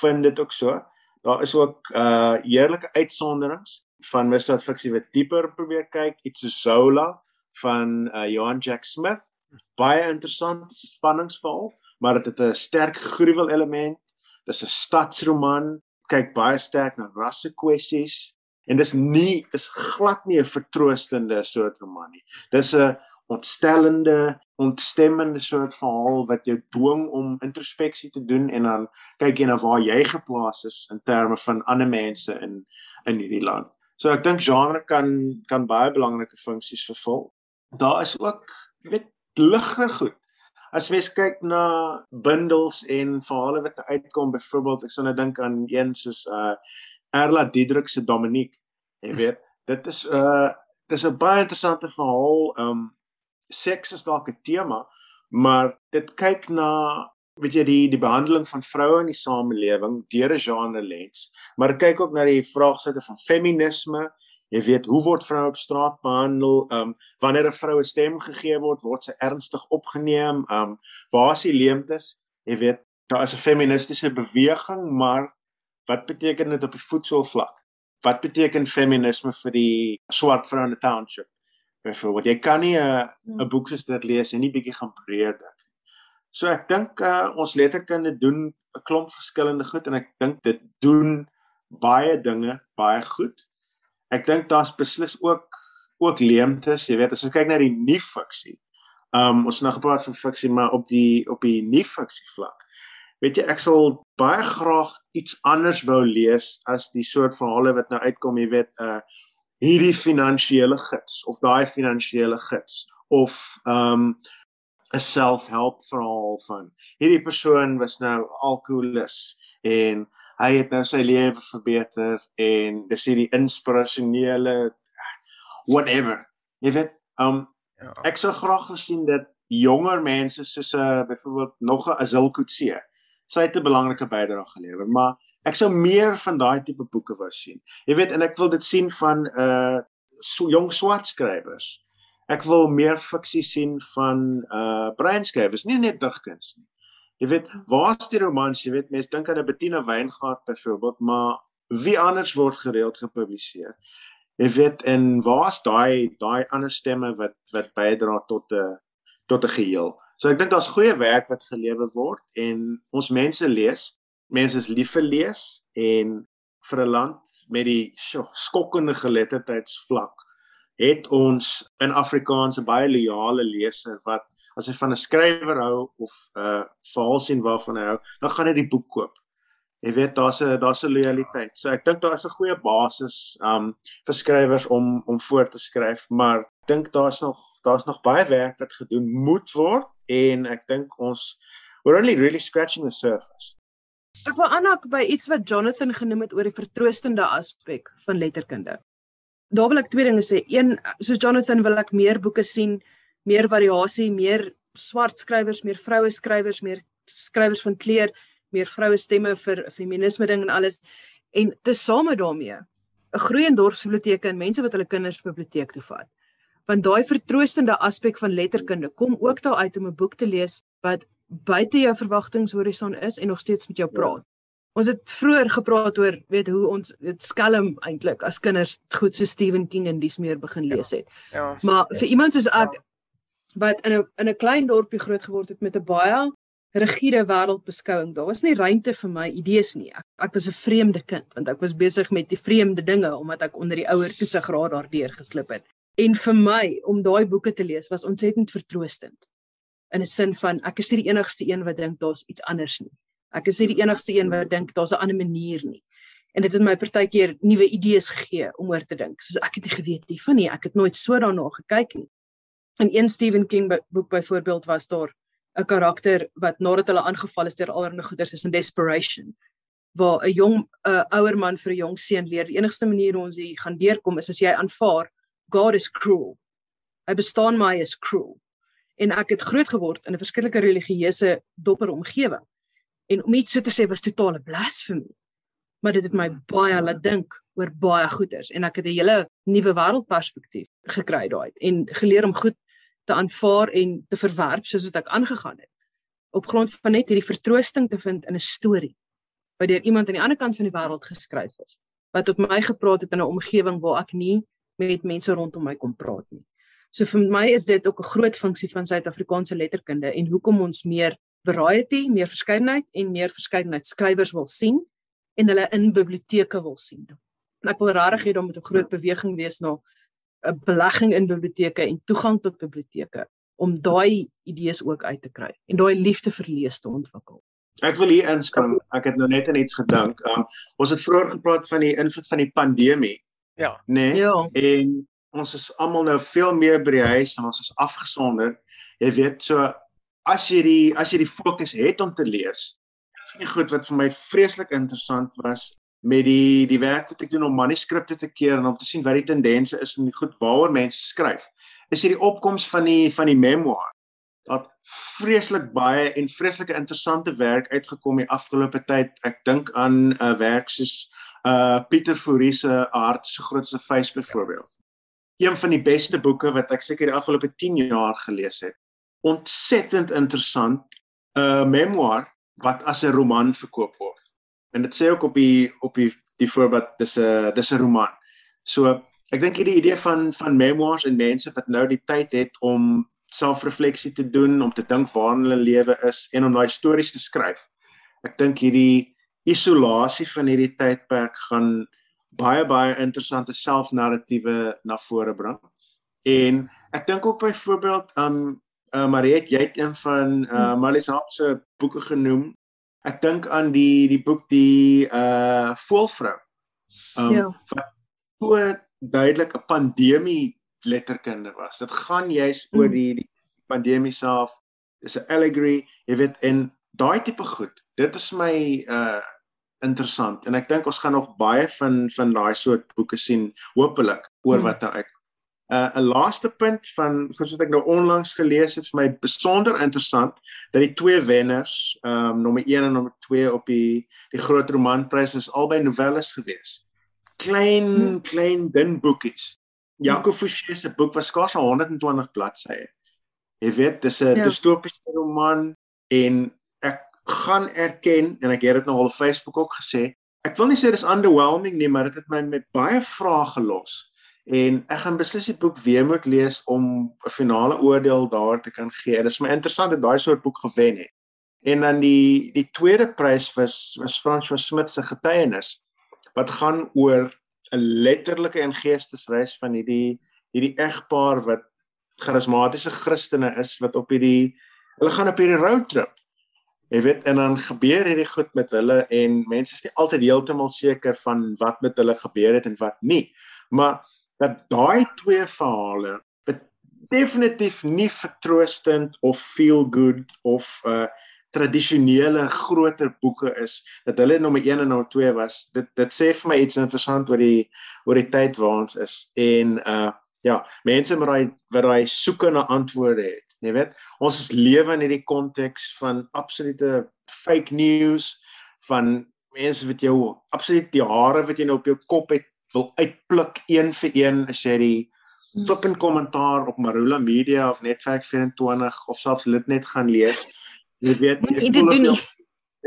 vind dit ook so. Daar is ook uh heerlike uitsonderings van misdaadfiksie wat dieper probeer kyk, iets so Zola van uh Johan Jack Smith. Baie interessant spanningsverhaal, maar dit het 'n sterk gruwel element Dis 'n stadsroman, kyk baie sterk na rasse kwessies en dis nie is glad nie 'n vertroostende soort roman nie. Dis 'n ontstellende, ontstemmende soort verhaal wat jou dwing om introspeksie te doen en dan kyk jy na waar jy geplaas is in terme van ander mense in in hierdie land. So ek dink genre kan kan baie belangrike funksies vervul. Daar is ook weet ligter goed as mens kyk na bundels en verhale wat uitkom byvoorbeeld ek sou nou dink aan een soos uh Erla Diedrik se Dominique jy weet dit is uh dis 'n baie interessante verhaal um seks is dalk 'n tema maar dit kyk na weet jy die die behandeling van vroue in die samelewing deur 'n genre lens, maar kyk ook na die vraagstukke van feminisme. Jy weet, hoe word vroue op straat behandel? Ehm um, wanneer 'n vroue stem gegee word, word sy ernstig opgeneem? Ehm um, waar is die leemtes? Jy weet, daar is 'n feministiese beweging, maar wat beteken dit op die voetsoolvlak? Wat beteken feminisme vir die swart vrou in die township? Byvoorbeeld, jy kan nie 'n 'n boek soos dit lees en nie bietjie gaan breër dink. So ek dink uh, ons letterkunde doen 'n klomp verskillende goed en ek dink dit doen baie dinge baie goed. Ek dink daar's beslis ook ook leemtes, jy weet, as jy kyk na die nuwe fiksie. Um ons het nou gepraat van fiksie, maar op die op die nuwe fiksie vlak. Weet jy, ek sal baie graag iets anders wou lees as die soort verhale wat nou uitkom, jy weet, uh hierdie finansiële gids of daai finansiële gids of um 'n self-help verhaal van hierdie persoon was nou alkoholus en hy het nou sy lewe verbeter en dis hierdie inspirasionele whatever. Jy weet, um ja. ek sou graag gesien dat jonger mense soos 'n uh, byvoorbeeld nog 'n Azil Kutse sy het 'n belangrike bydrae gelewer, maar ek sou meer van daai tipe boeke wou sien. Jy weet, en ek wil dit sien van 'n uh, so jong swart skrywers ek wil meer fiksie sien van uh breinskrywers, nie net digkuns nie. Jy weet, waar's die romans? Jy weet, mense dink aan 'n Bettina Weingart byvoorbeeld, maar wie anders word gereeld gepubliseer? Jy weet, en waar's daai daai ander stemme wat wat bydra tot 'n tot 'n geheel? So ek dink daar's goeie werk wat gelewer word en ons mense lees. Mense is lief vir lees en vir 'n land met die skokkende geletterdheidsvlak het ons in Afrikaans 'n baie loyale leser wat as hy van 'n skrywer hou of 'n uh, verhaal sien waarvan hy hou, dan gaan hy die boek koop. Jy weet daar's 'n daar's 'n lojaliteit. So ek dink daar is 'n goeie basis um vir skrywers om om voor te skryf, maar ek dink daar's nog daar's nog baie werk wat gedoen moet word en ek dink ons we're only really scratching the surface. Ek wil aanhaak by iets wat Jonathan genoem het oor die vertroostende aspek van letterkunde daar wil ek twee dinge sê. Een, soos Jonathan wil ek meer boeke sien, meer variasie, meer swart skrywers, meer vroue skrywers, meer skrywers van kleur, meer vroue stemme vir feminisme ding en alles. En tesame daarmee 'n groeiende dorpsbiblioteke en mense wat hulle kinders biblioteek toe vat. Want daai vertroostende aspek van letterkunde kom ook daar uit om 'n boek te lees wat buite jou verwagtingshorison is en nog steeds met jou praat. Ons het vroeër gepraat oor weet hoe ons dit skelm eintlik as kinders goed so Stephen King en dis meer begin lees het. Ja. ja maar ja. vir iemand soos ek ja. Wat in 'n in 'n klein dorpie groot geword het met 'n baie rigiede wêreldbeskouing, daar was nie ruimte vir my idees nie. Ek, ek was 'n vreemde kind want ek was besig met die vreemde dinge omdat ek onder die ouer toesigraad daardeur geslip het. En vir my om daai boeke te lees was ontsettend vertroostend. In 'n sin van ek is nie die enigste een wat dink daar's iets anders nie. Ek is nie die enigste een wat dink daar's 'n ander manier nie. En dit het my partykeer nuwe idees gegee om oor te dink. Soos ek het geweet nie van nie, ek het nooit so daarna gekyk nie. In een Stephen King boek byvoorbeeld was daar 'n karakter wat nadat hulle aangeval is deur allerlei goeters is in desperation waar 'n jong 'n ouer man vir 'n jong seun leer die enigste manier hoe ons hier gaan deurkom is as jy aanvaar God is cruel. Hy bestaan maar hy is cruel. En ek het groot geword in 'n verskillike religieuse dopper omgewing en om iets so te sê was totale blasfemie. Maar dit het my baie laat dink oor baie goeders en ek het 'n hele nuwe wêreldperspektief gekry daai en geleer om goed te aanvaar en te verwerp soos wat ek aangegaan het. Op grond van net hierdie vertroosting te vind in 'n storie wat deur iemand aan die ander kant van die wêreld geskryf is wat op my gepraat het in 'n omgewing waar ek nie met mense rondom my kon praat nie. So vir my is dit ook 'n groot funksie van Suid-Afrikaanse letterkunde en hoekom ons meer variety, meer verskeidenheid en meer verskeidenheid skrywers wil sien en hulle in biblioteke wil sien. En ek wil regtig hê daar moet 'n groot beweging wees na 'n belegging in biblioteke en toegang tot biblioteke om daai idees ook uit te kry en daai liefde vir lees te ontwikkel. Ek wil hier inspring. Ek het nou net aan iets gedink. Um, ons het vroeër gepraat van die invloed van die pandemie. Ja. Nee. Ja. En ons is almal nou veel meer by die huis en ons is afgesonder. Jy weet, so as jy die as jy die fokus het om te lees. Van die goed wat vir my vreeslik interessant was met die die werk wat ek doen om manuskripte te keer en om te sien wat die tendense is in die goed waaroor mense skryf. Is hierdie opkoms van die van die memoir. dat vreeslik baie en vreeslike interessante werk uitgekom die afgelope tyd. Ek dink aan 'n uh, werk soos uh Pieter Fourie se Hart se grootste fees byvoorbeeld. Een van die beste boeke wat ek seker die afgelope 10 jaar gelees het. Ontsettend interessant 'n uh, memoir wat as 'n roman verkoop word. En dit sê ook op die op die die voorbeeld dis 'n dis 'n roman. So ek dink hierdie idee van van memoirs en mense wat nou die tyd het om selfrefleksie te doen, om te dink waar hulle lewe is en om daai stories te skryf. Ek dink hierdie isolasie van hierdie tydperk gaan baie baie interessante selfnarratiewe na vore bring. En ek dink ook byvoorbeeld um uh, Mariet, jy het een van uh Marlies Hap se boeke genoem. Ek dink aan die die boek die uh Voelvrou. Um ja. wat so duidelik 'n pandemie letterkunde was. Dit gaan juis mm. oor die, die pandemie self. Dis 'n allegory, jy weet, en daai tipe goed. Dit is my uh interessant en ek dink ons gaan nog baie van van daai soort boeke sien hopelik oor mm. wat nou uit uh, 'n laaste punt van soos wat ek nou onlangs gelees het vir my besonder interessant dat die twee wenners, ehm um, nommer 1 en nommer 2 op die die groot romanprys is albei novelles gewees. Klein hmm. klein dun boekies. Jaco Fouché se boek was skaars 120 bladsye. Jy weet, dis 'n ja. distopiese roman en ek gaan erken en ek het dit nou al op Facebook ook gesê. Ek wil nie sê dis underwhelming nie, maar dit het my met baie vrae gelos en ek gaan beslis die boek weer moet lees om 'n finale oordeel daar te kan gee. Dit is my interessant dat daai soort boek gewen het. En dan die die tweede prys was was François Smit se getuienis wat gaan oor 'n letterlike en geestesreis van hierdie hierdie egpaar wat charismatiese Christene is wat op hierdie hulle gaan op hierdie roadtrip. Jy weet en dan gebeur hierdie goed met hulle en mense is nie altyd heeltemal seker van wat met hulle gebeur het en wat nie. Maar dat daai twee verhale definitief nie vertroostend of feel good of uh tradisionele groter boeke is dat hulle nommer 1 en nommer 2 was. Dit dit sê vir my iets interessant oor die oor die tyd waar ons is. En uh ja mense met daai wat daai soeke na antwoorde het jy weet. Ons lewe in hierdie konteks van absolute fake news van mense wat jou absoluut die hare wat jy nou op jou kop het wil uitpluk een vir een as jy die flippin kommentaar op Marula Media of Netwerk 24 of selfs dit net gaan lees. Jy weet jy voel of jy,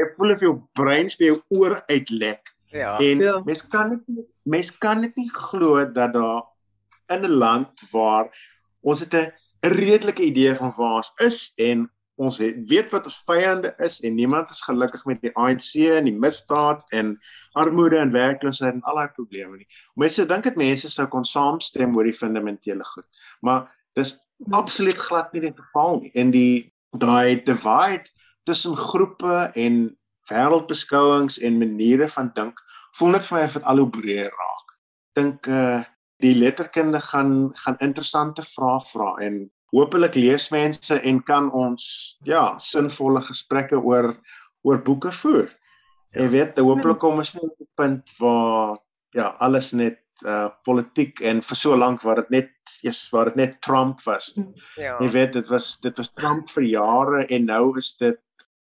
jy voel of jou brein speel oor uitlek. Ja. En ja. mens kan dit mens kan dit nie glo dat daar in 'n land waar ons het 'n redelike idee van waar ons is en ons het, weet wat ons vyande is en niemand is gelukkig met die ANC en die misdaad en armoede en werkloosheid en al daai probleme nie. Mense dink dit mense sou kon saamstem oor die fundamentele goed, maar dis absoluut glad nie die geval nie. En die daai divide tussen groepe en wêreldbeskouings en maniere van dink voel net vir my of dit al hoe breër raak. Dink uh die letterkunde gaan gaan interessante vrae vra en hopelik lees mense en kan ons ja, sinvolle gesprekke oor oor boeke voer. Ja. Jy weet, hopelik kom ons net op 'n punt waar ja, alles net uh politiek en vir so lank waar dit net is waar dit net Trump was. Ja. Jy weet, dit was dit was Trump vir jare en nou is dit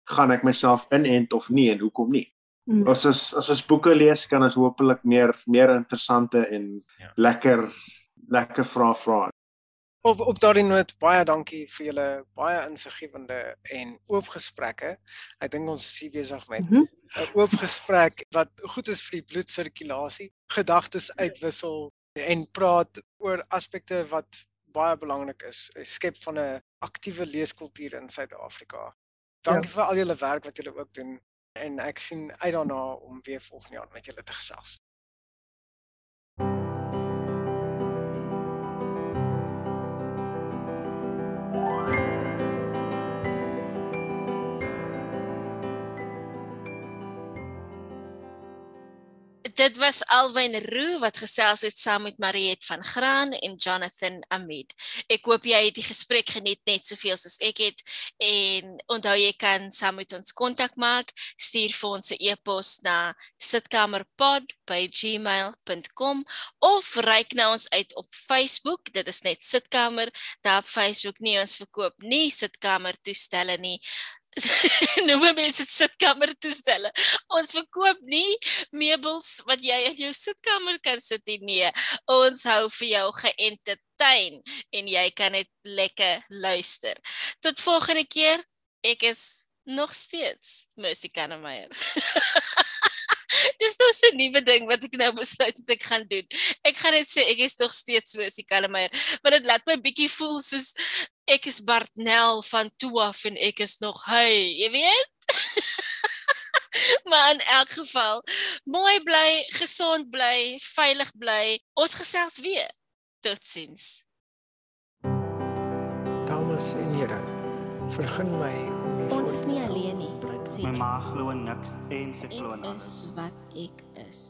gaan ek myself inent of nie en hoekom nie? Mm. As as as ons boeke lees kan ons hopelik meer meer interessante en ja. lekker lekker vrae vra op op daardie noot baie dankie vir julle baie insiggewende en oop gesprekke. Ek dink ons is besig met 'n mm -hmm. oop gesprek wat goed is vir die bloedsirkulasie, gedagtes uitwissel en praat oor aspekte wat baie belangrik is, skep van 'n aktiewe leeskultuur in Suid-Afrika. Dankie ja. vir al julle werk wat julle ook doen en ek sien uit daarna om weer volgende jaar met julle te gesels. Dit was Alwyn Roo wat gesels het saam met Mariet van Graan en Jonathan Amid. Ek hoop jy het die gesprek geniet net soveel soos ek het en onthou jy kan saam met ons kontak maak. Stuur vir ons 'n e-pos na sitkamerpod@gmail.com of reik na ons uit op Facebook. Dit is net Sitkamer. Daar op Facebook nie ons verkoop nie sitkamer toestelle nie. noem mense dit sitkamer toestelle. Ons verkoop nie meubels wat jy in jou sitkamer kan sit nie. Nee. Ons hou vir jou geëntertain en jy kan net lekker luister. Tot volgende keer. Ek is nog steeds Mercy Kannemeyer. Dis nou so 'n nuwe ding wat ek nou besluit het ek gaan doen. Ek gaan net sê ek is nog steeds Mercy Kannemeyer, maar dit laat my bietjie voel soos ek is Bartnel van toe af en ek is nog hy, jy weet? maar in elk geval, mooi bly, gesond bly, veilig bly. Ons gesels weer. Totsiens. Dames en here, vergun my om u Ons is nie voor te stel. alleen nie, sê My ma glo niks en sy glo ek alles. is wat ek is.